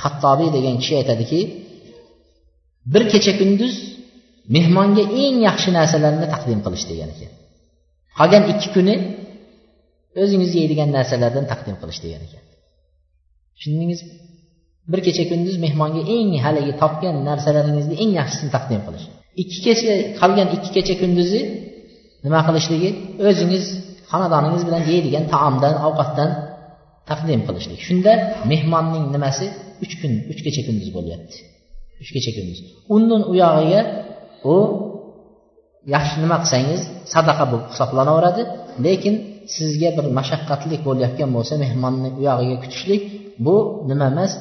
hattobiy degan kishi aytadiki bir kecha kunduz mehmonga eng yaxshi narsalarni taqdim qilish degan ekan. Qolgan ikki kuni o'zingiz yeydigan narsalardan taqdim qilish degan ekan. Tushundingizmi bir kecha kunduz mehmonga eng haligi topgan narsalaringizni eng yaxshisini taqdim qilish. Ikki kecha qolgan ikki kecha kunduzi nima qilishligi o'zingiz xonadoningiz bilan yeydigan taomdan ovqatdan taqdim qilishlik. Shunda mehmonning nimasi? Uch kun uch kecha kunduz bo'lyapti. Uch kecha kunduz undan u yog'iga u yaxshi nima qilsangiz sadaqa bo'lib hisoblanaveradi. Lekin sizga bir mashaqqatli bo'layotgan bo'lsa mehmonni u yog'iga kutishlik bu nima emas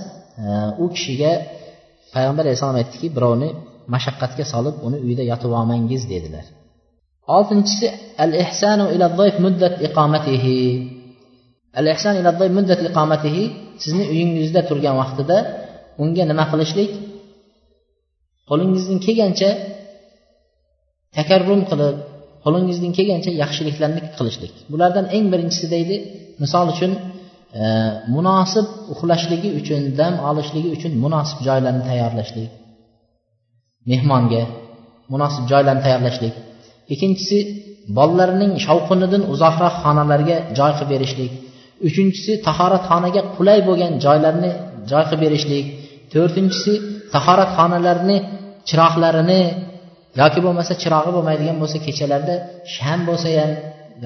e, u kishiga payg'ambar alayhissalom aytdiki birovni mashaqqatga solib uni uyida yotib olmangiz dedilar. Oltinchisi al ihsanu ila muddat iqomatihi al ihsan ila muddat iqomatihi sizni uyingizda turgan vaqtida unga nima qilishlik? Qo'lingizdan kelgancha takarrum qilib qo'lingizdan kelgancha yaxshiliklarni qilishlik. Bulardan eng birinchisi deydi misol uchun e, munosib uxlashligi uchun dam olishligi uchun munosib joylarni tayyorlashlik. Mehmonga munosib joylarni tayyorlashlik. Ikkinchisi bolalarning shovqinidan uzoqroq xonalarga joy qilib berishlik. Uchinchisi tahoratxonaga qulay bo'lgan joylarni joy qilib berishlik. To'rtinchisi tahoratxonalarni chiroqlarini yoki bo'lmasa chirog'i bo'lmaydigan bo'lsa kechalarda sham bo'lsa ham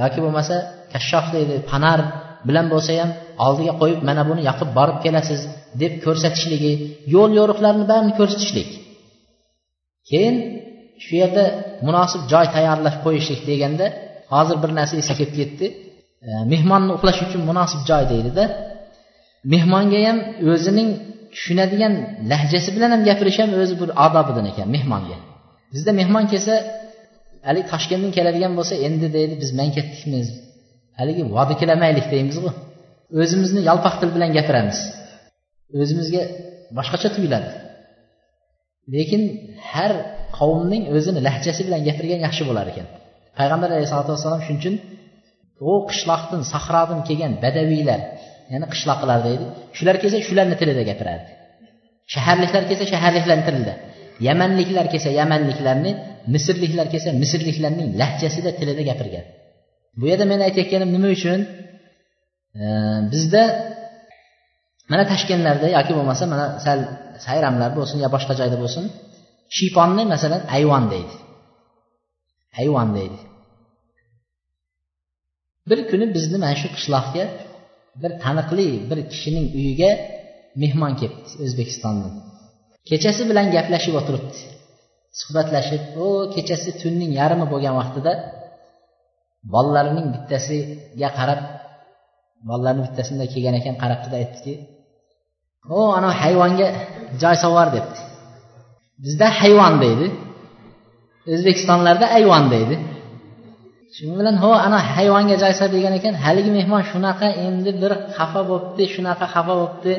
yoki bo'lmasa kashshof deydi panar bilan bo'lsa ham oldiga qo'yib mana buni yoqib borib kelasiz deb ko'rsatishligi yo'l yo'riqlarni barini ko'rsatishlik. Keyin shu yerda munosib joy tayyorlab qo'yishlik deganda hozir bir narsa esga kelib ketdi. E, mehmonni uxlash uchun munosib joy deydida. Mehmonga ham o'zining tushunadigan lahjasi bilan ham gapirish ham o'zi bir odobidan ekan mehmonga. Bizda mehmon kelsa haligi toshkentdan keladigan bo'lsa endi deydi biz man ketdikmiz haligi vodikilamaylik deymizku o'zimizni yalpoq til bilan gapiramiz. O'zimizga boshqacha tuyuladi. Lekin har qavmning o'zini lahjasi bilan gapirgan yaxshi bo'lar ekan. Payg'ambar alayhisalotu vassalom shuning uchun u qishloqdan sahrodan kelgan badaviylar ya'ni qishloqlar deydi shular kelsa shularni tilida gapirardi. Shaharliklar kelsa shaharliklarni tilida yamanliklar kelsa yamanliklarni misrliklar kelsa misrliklarning lahjasida tilida gapirgan. Bu yerda men aytayotganim nima uchun? Bizda mana toshkentlarda yoki bo'lmasa mana sal sayramlar bo'lsin yo boshqa joyda bo'lsin shiyponni masalan ayvon deydi. Ayvon deydi. Bir kuni bizni mana shu qishloqqa bir taniqli bir kishining uyiga mehmon kelibdi o'zbekistondan. Kechasi bilan gaplashib o'tiribdi. Suhbatlashib u kechasi tunning yarmi bo'lgan vaqtida bolalarining bittasiga qarab bolalarni bittasida kelgan ekan qarabdida aytdiki o anavi hayvonga joy sovar debdi. Bizda hayvon deydi. O'zbekistonlarda ayvon deydi. Shuning bilan ho ana hayvonga jaysa degan ekan haligi mehmon shunaqa endi bir xafa bo'libdi shunaqa xafa bo'libdi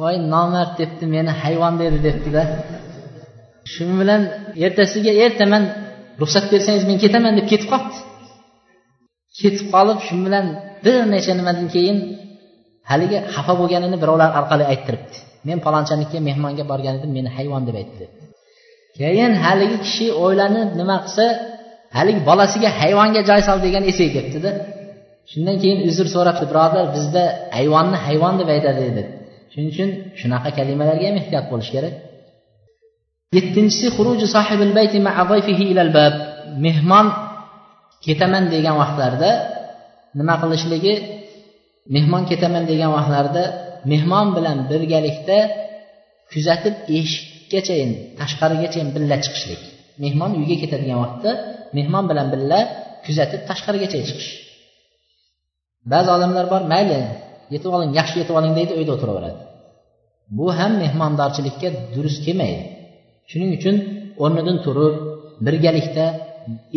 voy nomard debdi meni hayvon dedi debdida. Shuning bilan ertasiga ertaman ruxsat bersangiz men ketaman deb ketib qolibdi. Ketib qolib shu bilan bir necha nimadan keyin haligi xafa bo'lganini birovlar orqali ayttiribdi. Men palonchanikiga mehmonga borgan edim meni hayvon deb aytdi. Keyin haligi kishi o'ylanib nima qilsa haligi bolasiga hayvonga joy sol degan esiga kelibdida shundan keyin uzr so'rabdi birodar bizda hayvonni hayvon deb aytadi dedi. Shuning uchun shunaqa kalimalarga ham ehtiyot bo'lish kerak. Yettinchisi mehmon ketaman degan vaqtlarida nima qilishligi mehmon ketaman degan vaqtlarida mehmon bilan birgalikda kuzatib eshikgachayin tashqarigacha birga chiqishlik. Mehmon uyga ketadigan vaqtda mehmon bilan birga kuzatib tashqarigacha chiqish. Ba'zi odamlar bor mayli yetib oling yaxshi yetib oling deydi uyda o'tiraveradi. Bu ham mehmondorchilikka durust kelmaydi. Shuning uchun o'rnidan turib birgalikda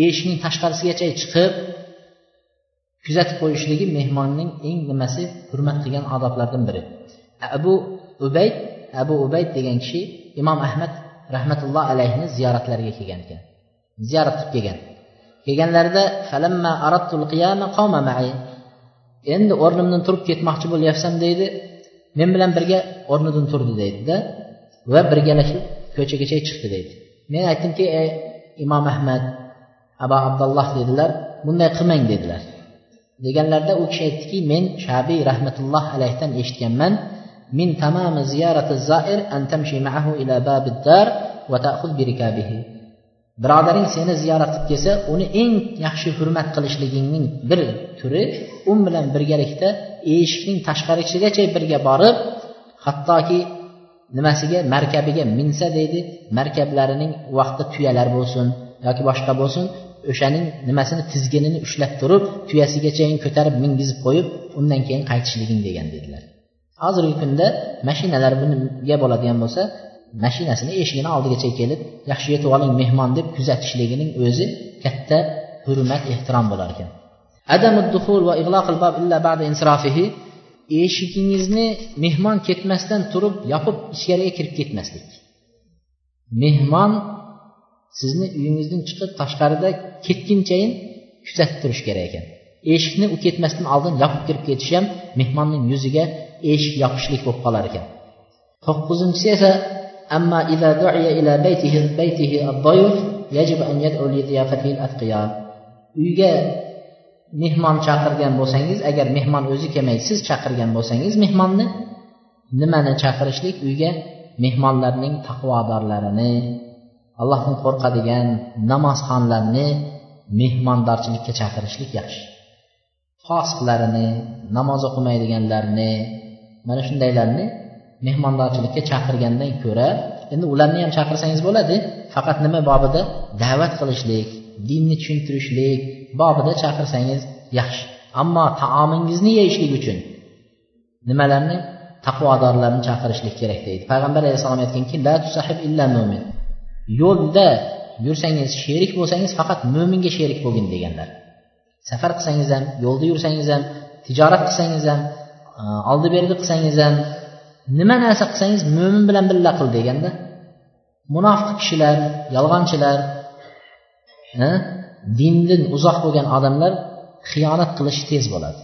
eshikning tashqarisigacha chiqib kuzatib qo'yishligi mehmonning eng nimasi hurmat qilgan odoblardan biri. Abu ubayd abu ubayd degan kishi imom ahmad rahmatulloh alayhini ziyoratlariga kelgan ekan. Ziyorat qilib kelgan. Kelganlarida endi o'rnimdan turib ketmoqchi bo'lyapsan deydi. Men bilan birga o'rnidan turdi deydida va birgalashib ko'chagacha chiqdi deydi. Men aytdimki ey imom ahmad abu abdulloh dedilar. Bunday qilmang dedilar. Deganlarida u kishi aytdiki men shabiy rahmatulloh alayhdan eshitganman. Min tamami ziyarati zair an tamshi ma'ahu ila babid dar va ta'khudh bi rikabihi. Birodaring seni ziyorat qilib kelsa uni eng yaxshi hurmat qilishligingning bir turi u bilan birgalikda eshikning tashqarisigacha birga borib hattoki nimasiga markabiga minsa deydi markablarining vaqti tuyalar bo'lsin yoki boshqa bo'lsin o'shaning nimasini tizginini ushlab turib tuyasigachayin ko'tarib mingizib qo'yib undan keyin qaytishliging degan dedilar. Hozirgi kunda mashinalar bunga bo'ladigan bo'lsa mashinasini eshigini oldigacha kelib yaxshi yetib oling mehmon deb kuzatishligining o'zi katta hurmat ehtirom bo'lar ekan. Eshigingizni mehmon ketmasdan turib yopib ichkariga kirib ketmaslik. Mehmon sizni uyingizdan chiqib tashqarida ketgunchayin kuzatib turish kerak ekan eshikni u ketmasdan oldin yopib kirib ketish ham mehmonning yuziga eshik yopishlik bo'lib qolar ekan to'qqizinchisi esa أما إذا دعي إلى بيته بيته الضيف يجب أن يدعو لضيافته الأتقياء uyga mehmon chaqirgan bo'lsangiz agar mehmon o'zi kelmay siz chaqirgan bo'lsangiz mehmonni nimani chaqirishlik uyga mehmonlarning taqvodorlarini allohdan qo'rqadigan namozxonlarni mehmondorchilikka chaqirishlik yaxshi. Fosiqlarini namoz o'qimaydiganlarni mana shundaylarni mehmondorchilikka chaqirgandan ko'ra endi ularni ham chaqirsangiz bo'ladi. Faqat nima bobida? Da'vat qilishlik dinni tushuntirishlik bobida chaqirsangiz yaxshi. Ammo taomingizni yeyishlik uchun nimalarni? Taqvodorlarni chaqirishlik kerak deydi. Payg'ambar alayhissalom aytganki la tusahib illa mo'min yo'lda yursangiz sherik bo'lsangiz faqat mo'minga sherik bo'lgin deganlar. Safar qilsangiz ham yo'lda yursangiz ham tijorat qilsangiz ham e, oldi berdi qilsangiz ham nima narsa qilsangiz mo'min bilan birga qil deganda munofiq kishilar yolg'onchilar e, dindan uzoq bo'lgan odamlar xiyonat qilishi tez bo'ladi.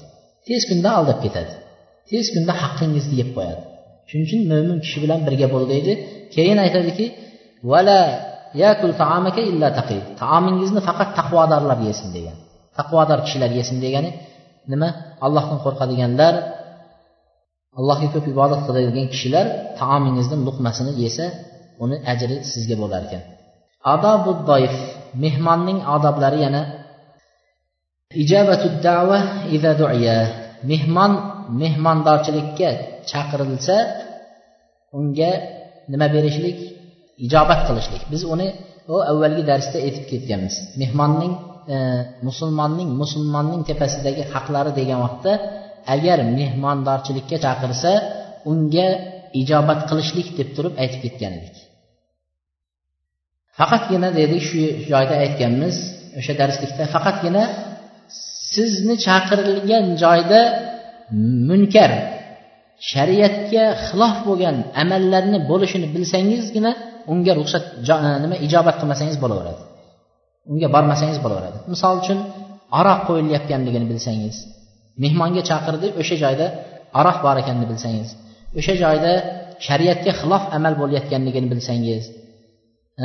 Tez kunda aldab ketadi. Tez kunda haqqingizni yeb qo'yadi. Shuning uchun mo'min kishi bilan birga bo'l deydi. Keyin aytadiki vala yakul taamaka illa taqi. Taomingizni faqat taqvodorlar yesin degan. Taqvodor kishilar yesin degani nima? Allohdan qo'rqadiganlar allohga ko'p ibodat qiladigan kishilar taomingizni luqmasini yesa uni ajri sizga bo'lar ekan. Adobu doif. Mehmonning odoblari yana ijabatu da'va iza du'ya mehmon mehmondorchilikka chaqirilsa unga nima berishlik? Ijobat qilishlik. Biz uni u avvalgi darsda aytib ketganmiz. Mehmonning e, musulmonning musulmonning tepasidagi haqlari degan vaqtda agar mehmondorchilikka chaqirsa unga ijobat qilishlik deb turib aytib ketgan edik. Faqatgina dedik shu joyda aytganmiz o'sha darslikda faqatgina sizni chaqirilgan joyda munkar shariatga xilof bo'lgan amallarni bo'lishini bilsangizgina unga ruxsat e, nima ijobat qilmasangiz bo'laveradi. Unga bormasangiz bo'laveradi. Misol uchun aroq qo'yilayotganligini bilsangiz mehmonga chaqirdi o'sha joyda aroq bor ekanini bilsangiz o'sha joyda shariatga xilof amal bo'layotganligini bilsangiz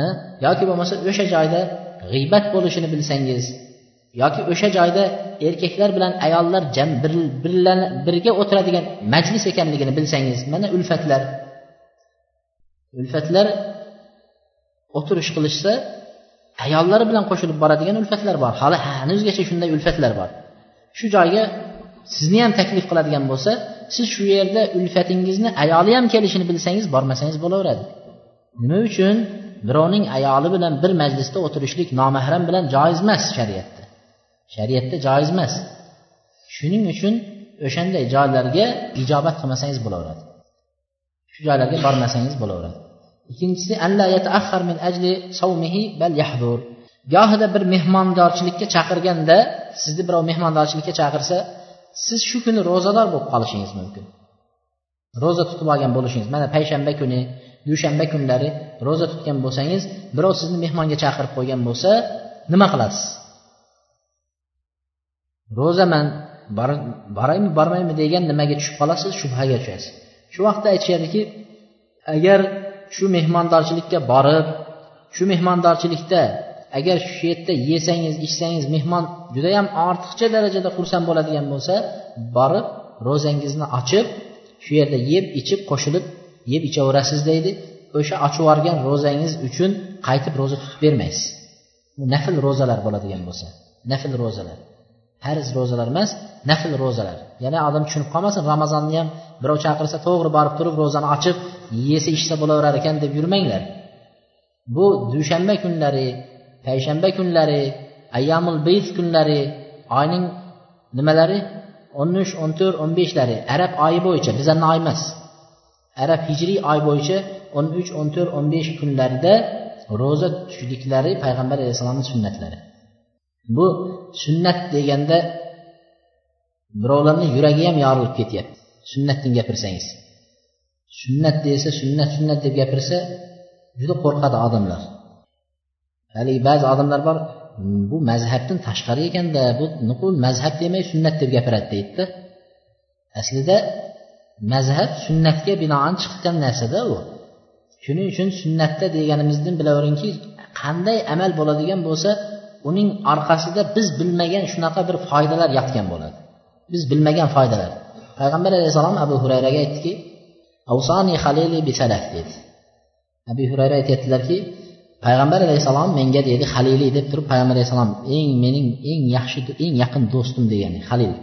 e, yoki bo'lmasa o'sha joyda g'iybat bo'lishini bilsangiz yoki o'sha joyda erkaklar bilan ayollar jam bir, birga o'tiradigan majlis ekanligini bilsangiz mana ulfatlar. Ulfatlar o'tirish qilishsa ayollari bilan qo'shilib boradigan ulfatlar bor. Hali hanuzgacha shunday ulfatlar bor. Shu joyga sizni ham taklif qiladigan bo'lsa siz shu yerda ulfatingizni ayoli ham kelishini bilsangiz bormasangiz bo'laveradi. Nima uchun? Birovning ayoli bilan bir majlisda o'tirishlik nomahram bilan joiz emas shariatda. Shariatda joiz emas. Shuning uchun o'shanday joylarga ijobat qilmasangiz bo'laveradi. Shu joylarga bormasangiz bo'laveradi. Ikkinchisi min ajli bal yahdur gohida bir mehmondorchilikka chaqirganda sizni birov mehmondorchilikka chaqirsa siz shu kuni ro'zador bo'lib qolishingiz mumkin. Ro'za tutib olgan bo'lishingiz mana payshanba kuni dushanba kunlari ro'za tutgan bo'lsangiz birov sizni mehmonga chaqirib qo'ygan bo'lsa nima qilasiz? Ro'zaman boraymi bormaymi? degan nimaga tushib qolasiz? Shubhaga tushasiz. Shu vaqtda aytishadiki agar shu mehmondorchilikka borib shu mehmondorchilikda agar shu yerda yesangiz ichsangiz mehmon judayam ortiqcha darajada xursand bo'ladigan bo'lsa borib ro'zangizni ochib shu yerda yeb ichib qo'shilib yeb ichaverasiz deydi. O'sha ochib yuborgan ro'zangiz uchun qaytib ro'za tutib bermaysiz. Bu nafl ro'zalar bo'ladigan bo'lsa nafl ro'zalar. Farz ro'zalar emas nafl ro'zalar. Ya'ni odam tushunib qolmasin ramazonni ham birov chaqirsa to'g'ri borib turib ro'zani ochib yesa ichsa bo'laverar ekan deb yurmanglar. Bu dushanba kunlari payshanba kunlari ayyamul bayt kunlari oyning nimalari? O'n uch o'n to'rt o'n beshlari arab oyi bo'yicha bizani oy emas. Arab hijriy oy bo'yicha o'n uch o'n to'rt o'n besh kunlarida ro'za tutishliklari payg'ambar alayhissalomni sunnatlari. Bu sunnat deganda birovlarni yuragi ham yorilib ketyapti. Sunnatdan gapirsangiz. Sunnat desa sunnat sunnat deb gapirsa juda qo'rqadi odamlar. Haligi ba'zi odamlar bor bu mazhabdan tashqari ekanda bu nuqul mazhab demay sunnat deb gapiradi deydida. Aslida mazhab sunnatga binoan chiqqan narsada u. Shuning uchun sunnatda deganimizdan bilaveringki qanday amal bo'ladigan bo'lsa uning orqasida biz bilmagan shunaqa bir foydalar yotgan bo'ladi. Biz bilmagan foydalar. Payg'ambar alayhissalom abu hurayraga aytdiki avsani halili bisalaf dedi. Abi hurayra aytyaptilarki payg'ambar alayhissalom menga deydi halili deb turib payg'ambar alayhissalom eng mening eng yaxshi eng yaqin do'stim degani halil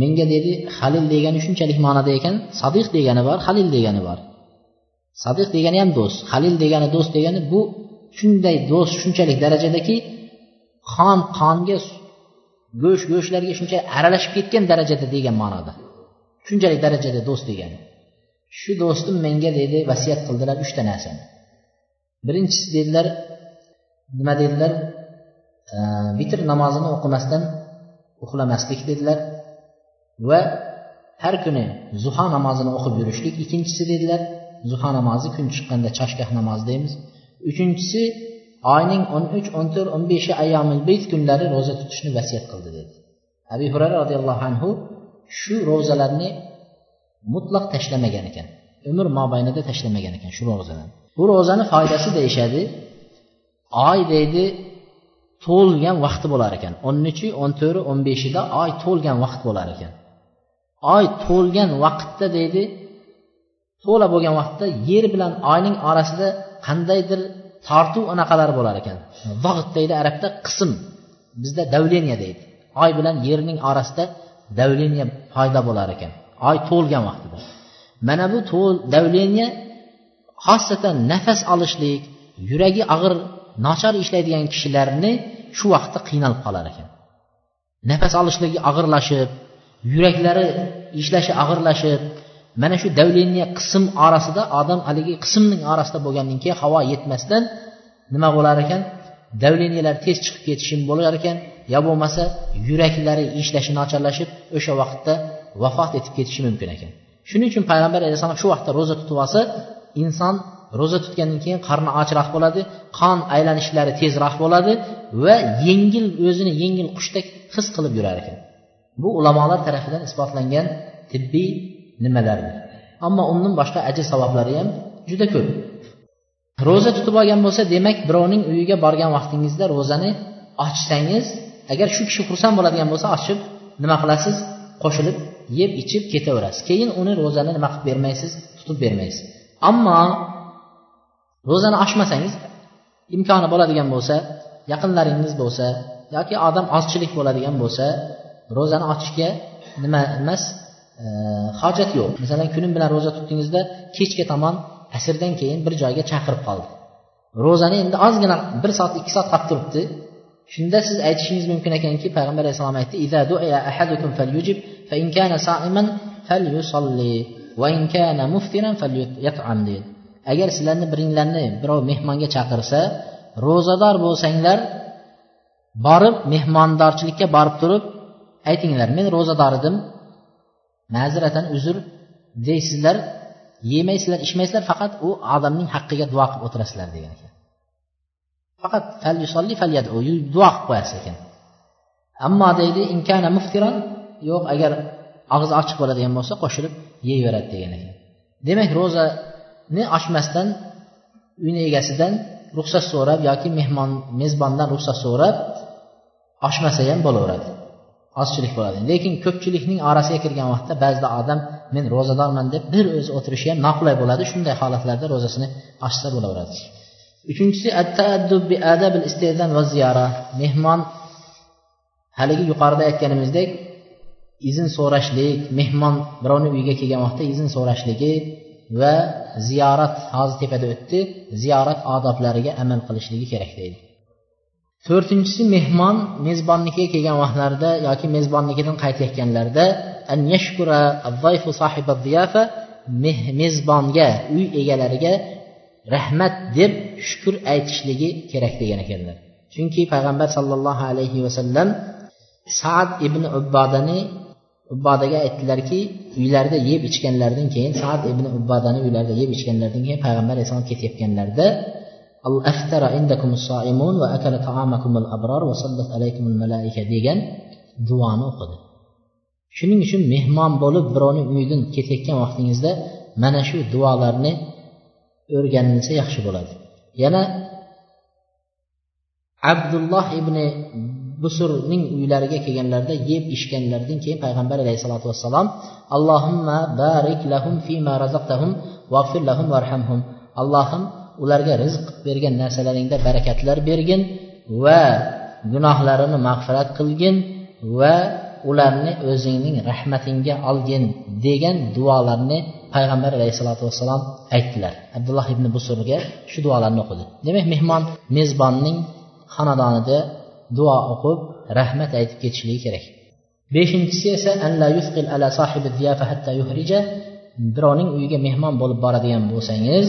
menga dedi halil degani shunchalik ma'noda ekan sadiq degani bor halil degani bor. Sadiq degani ham do'st halil degani do'st degani bu shunday do'st shunchalik darajadaki qon qonga go'sht go'shtlarga shuncha aralashib ketgan darajada degan ma'noda. Shunchalik darajada do'st degani. Shu do'stim menga deydi vasiyat qildilar uchta narsani. Birinchisi dedilar nima dedilar? Vitr namozini o'qimasdan uxlamaslik dedilar va har kuni zuho namozini o'qib yurishlik. Ikkinchisi dedilar zuho namozi kun chiqqanda choshgoh namozi deymiz. Uchinchisi oyning o'n uch o'n to'rt o'n beshi ayyomil bayt kunlari ro'za tutishni vasiyat qildi dedi. Abi hurara roziyallohu anhu shu ro'zalarni mutlaq tashlamagan ekan. Umr mobaynida tashlamagan ekan shu ro'zani bu ro'zani foydasi deyishadi oy deydi to'lgan vaqti bo'lar ekan. O'n uchi o'n to'rti o'n beshida oy to'lgan vaqt bo'lar ekan. Oy to'lgan vaqtda deydi to'la bo'lgan vaqtda yer bilan oyning orasida qandaydir tortuv anaqalar bo'lar ekan. Vaqt deydi arabda qism bizda davleniya deydi. Oy bilan yerning orasida davleniya paydo bo'lar ekan. Oy to'lgan vaqtida mana bu to'l davleniya xosatan nafas olishlik yuragi og'ir nochor ishlaydigan kishilarni shu vaqtda qiynalib qolar ekan. Nafas olishligi og'irlashib yuraklari ishlashi og'irlashib mana shu davleniya qism orasida odam haligi qismning orasida bo'lgandan keyin havo yetmasdan nima bo'lar ekan? Davleniyalar tez chiqib ketishi bo'lar ekan. Yo bo'lmasa yuraklari ishlashi nochorlashib o'sha vaqtda vafot etib ketishi mumkin ekan. Shuning uchun payg'ambar alayhissalom shu vaqtda ro'za tutib olsa inson ro'za tutgandan keyin qarni ochroq bo'ladi qon aylanishlari tezroq bo'ladi va yengil o'zini yengil qushdek his qilib yurar ekan. Bu ulamolar tarafidan isbotlangan tibbiy nimalardir. Ammo undan boshqa ajr savoblari ham juda ko'p. Ro'za tutib olgan bo'lsa demak birovning uyiga borgan vaqtingizda ro'zani ochsangiz agar shu kishi xursand bo'ladigan bo'lsa ochib nima qilasiz? Qo'shilib yeb ichib ketaverasiz. Keyin uni ro'zani nima qilib bermaysiz? Tutib bermaysiz. Ammo ro'zani ochmasangiz imkoni bo'ladigan bo'lsa yaqinlaringiz bo'lsa yoki odam ozchilik bo'ladigan bo'lsa ro'zani ochishga nima emas e, hojat yo'q. Masalan kunim bilan ro'za tutdingizda kechga tomon asrdan keyin bir joyga chaqirib qoldi. Ro'zani endi ozgina bir soat ikki soat qolib turibdi. Shunda siz aytishingiz mumkin ekanki payg'ambar alayhissalom aytdi agar sizlarni biringlarni birov mehmonga chaqirsa ro'zador bo'lsanglar borib mehmondorchilikka borib turib aytinglar men ro'zador edim ma'ziratan uzr deysizlar yemaysizlar ichmaysizlar faqat u odamning haqqiga duo qilib o'tirasizlar degan ekan faqat fal yadu duo qilib qo'yasiz ekan ammo deydi inkana muftiron yo'q agar og'iz ochiq bo'ladigan bo'lsa qo'shilib yeyveradi degan ekan. Demak ro'zani ochmasdan uyni egasidan ruxsat so'rab yoki mehmon mezbondan ruxsat so'rab ochmasa ham bo'laveradi. Ozchilik bo'ladi. Lekin ko'pchilikning orasiga kirgan vaqtda ba'zida odam men ro'zadorman deb bir o'zi o'tirishi ham noqulay bo'ladi. Shunday holatlarda ro'zasini ochsa bo'laveradi. Uchinchisi mehmon haligi yuqorida aytganimizdek izn so'rashlik mehmon birovni uyiga kelgan vaqtda izn so'rashligi va ziyorat hozir tepada o'tdi ziyorat odoblariga amal qilishligi kerak deydi. To'rtinchisi mehmon mezbonnikiga kelgan vaqtlarida yoki mezbonnikidan qaytayotganlarida mezbonga uy egalariga rahmat deb shukur aytishligi kerak degan ekanlar. Chunki payg'ambar sollallohu alayhi vasallam saad ibn ubbodani ubbodaga aytdilarki uylarida yeb ichganlaridan keyin saad ibn ubbodani uylarida yeb ichganlaridan keyin payg'ambar alayhissalom ketayotganlarida degan duoni o'qidi. Shuning uchun mehmon bo'lib birovni uyidan ketayotgan vaqtingizda mana shu duolarni o'rganilsa yaxshi bo'ladi. Yana abdulloh ibn busurning uylariga kelganlarida yeb ichganlaridan keyin payg'ambar alayhissalotu vassalom allohimma barik lahum fima razaqtahum vagfir lahum varhamhum allohim ularga rizq bergan narsalaringda barakatlar bergin va gunohlarini mag'firat qilgin va ularni o'zingning rahmatingga olgin degan duolarni payg'ambar alayhissalotu vassalom aytdilar. Abdulloh ibn busurga shu duolarni o'qidi. Demak mehmon mezbonning xonadonida duo o'qib rahmat aytib ketishligi kerak. Beshinchisi esa birovning uyiga mehmon bo'lib boradigan bo'lsangiz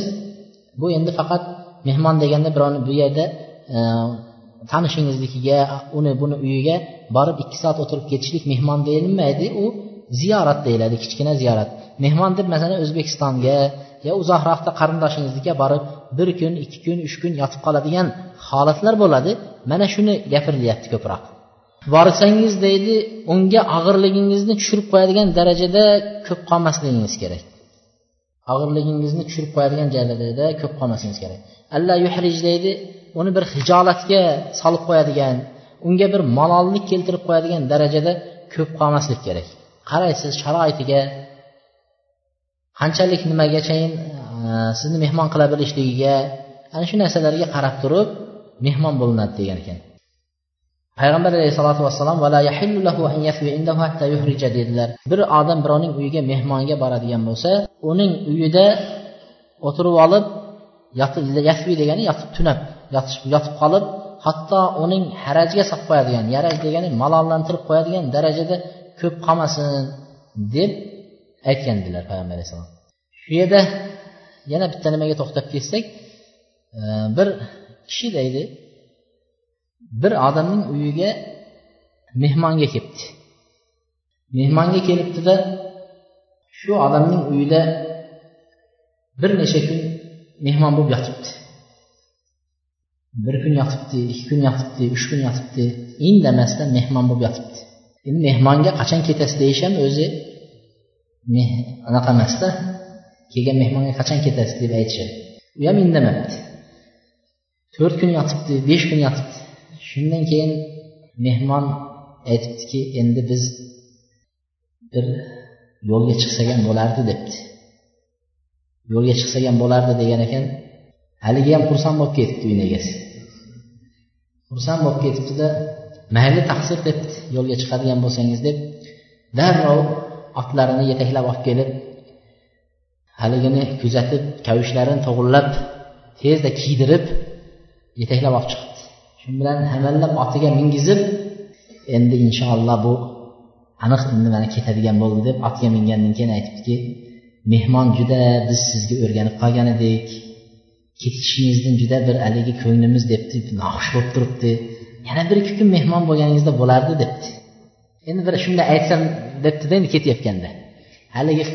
bu endi faqat mehmon deganda birovni bu yerda e, tanishingiznikiga uni buni uyiga borib ikki soat o'tirib ketishlik mehmon deyilmaydi u ziyorat deyiladi kichkina ziyorat. Mehmon deb masalan o'zbekistonga yo uzoqroqda qarindoshingiznikiga borib bir kun ikki kun uch kun yotib qoladigan holatlar bo'ladi. Mana shuni gapirilyapti ko'proq. Borsangiz deydi unga og'irligingizni tushirib qo'yadigan darajada ko'p qolmasligingiz kerak. Og'irligingizni tushirib qo'yadigan joylarda ko'p qolmasligingiz kerak. Alla yuhrij deydi uni bir hijolatga solib qo'yadigan unga bir malollik keltirib qo'yadigan darajada ko'p qolmaslik kerak. Qaraysiz sharoitiga qanchalik nimagachayin sizni mehmon qila bilishligiga ana shu narsalarga qarab turib mehmon bo'linadi degan ekan. Payg'ambar alayhissalotu vassalom dedilar. Bir odam birovning uyiga mehmonga boradigan bo'lsa uning uyida o'tirib olib yasvi degani yotib tunab yotib qolib hatto uning harajga solib qo'yadigan yaraj degani malollantirib qo'yadigan darajada ko'p qolmasin deb aytgandilar payg'ambar alayhissalom shu yerda yana bitta nimaga to'xtab ketsak e, bir kishi deydi bir odamning uyiga mehmonga kelibdi mehmonga kelibdida shu odamning uyida bir necha kun mehmon bo'lib yotibdi. Bir kun yotibdi ikki kun yotibdi uch kun yotibdi indamasdan mehmon bo'lib yotibdi. Endi mehmonga qachon ketasiz deyish ham o'zi anaqa emasda. Kelgan mehmonga qachon ketasiz deb aytishadi. U ham indamabdi. To'rt kun yotibdi besh kun yotibdi. Shundan keyin mehmon aytibdiki endi biz bir yo'lga chiqsak ham bo'lardi debdi. Yo'lga chiqsak ham bo'lardi degan ekan haligi ham xursand bo'lib ketibdi uyni egasi xursand bo'lib ketibdida mayli taqsir debdi yo'lga chiqadigan bo'lsangiz deb darrov otlarini yetaklab olib kelib haligini kuzatib kavishlarini to'g'irlab tezda kiydirib yetaklab olib chiqibdi. Shu bilan hamallab otiga mingizib endi inshaalloh bu aniq endi mana ketadigan bo'ldi deb otga mingandan keyin aytibdiki mehmon juda biz sizga o'rganib qolgan edik. Ketishingizdan juda bir haligi ko'nglimiz debdi noxush bo'lib turibdi. Yana bir ikki kun mehmon bo'lganingizda bo'lardi debdi. Endi bir shunday aytsam debdida endi ketayotganda haligi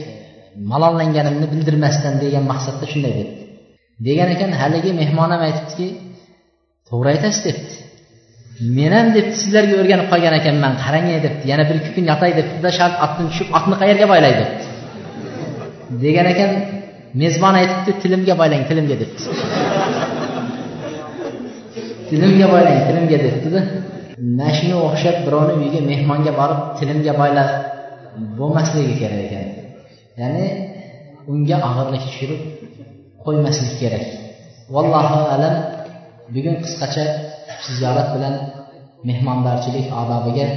malollanganimni bildirmasdan degan maqsadda shunday debdi degan ekan haligi mehmon ham aytibdiki to'g'ri aytasiz debdi. Men ham debdi sizlarga o'rganib qolgan ekanman qarang debdi. Yana bir ikki kun yotay debdida shart otdan tushib otni qayerga boylay debdi. Degan ekan mezbon aytibdi tilimga boylang tilimga debdi. Tilimga boylang tilimga debdida. Mana shunga o'xshab birovni uyiga mehmonga borib tilimga boyla bo'lmasligi kerak ekan. ya'ni unga og'irlik tushirib qo'ymaslik kerak vallohu alam bugun qisqacha ziyorat bilan mehmondorchilik odobiga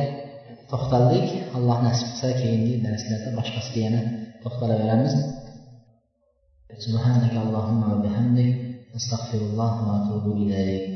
to'xtaldik alloh nasib qilsa keyingi darslarda boshqasiga yana to'xtalaveramiz سبحانك اللهم وبحمدك أستغفر الله وأتوب إليك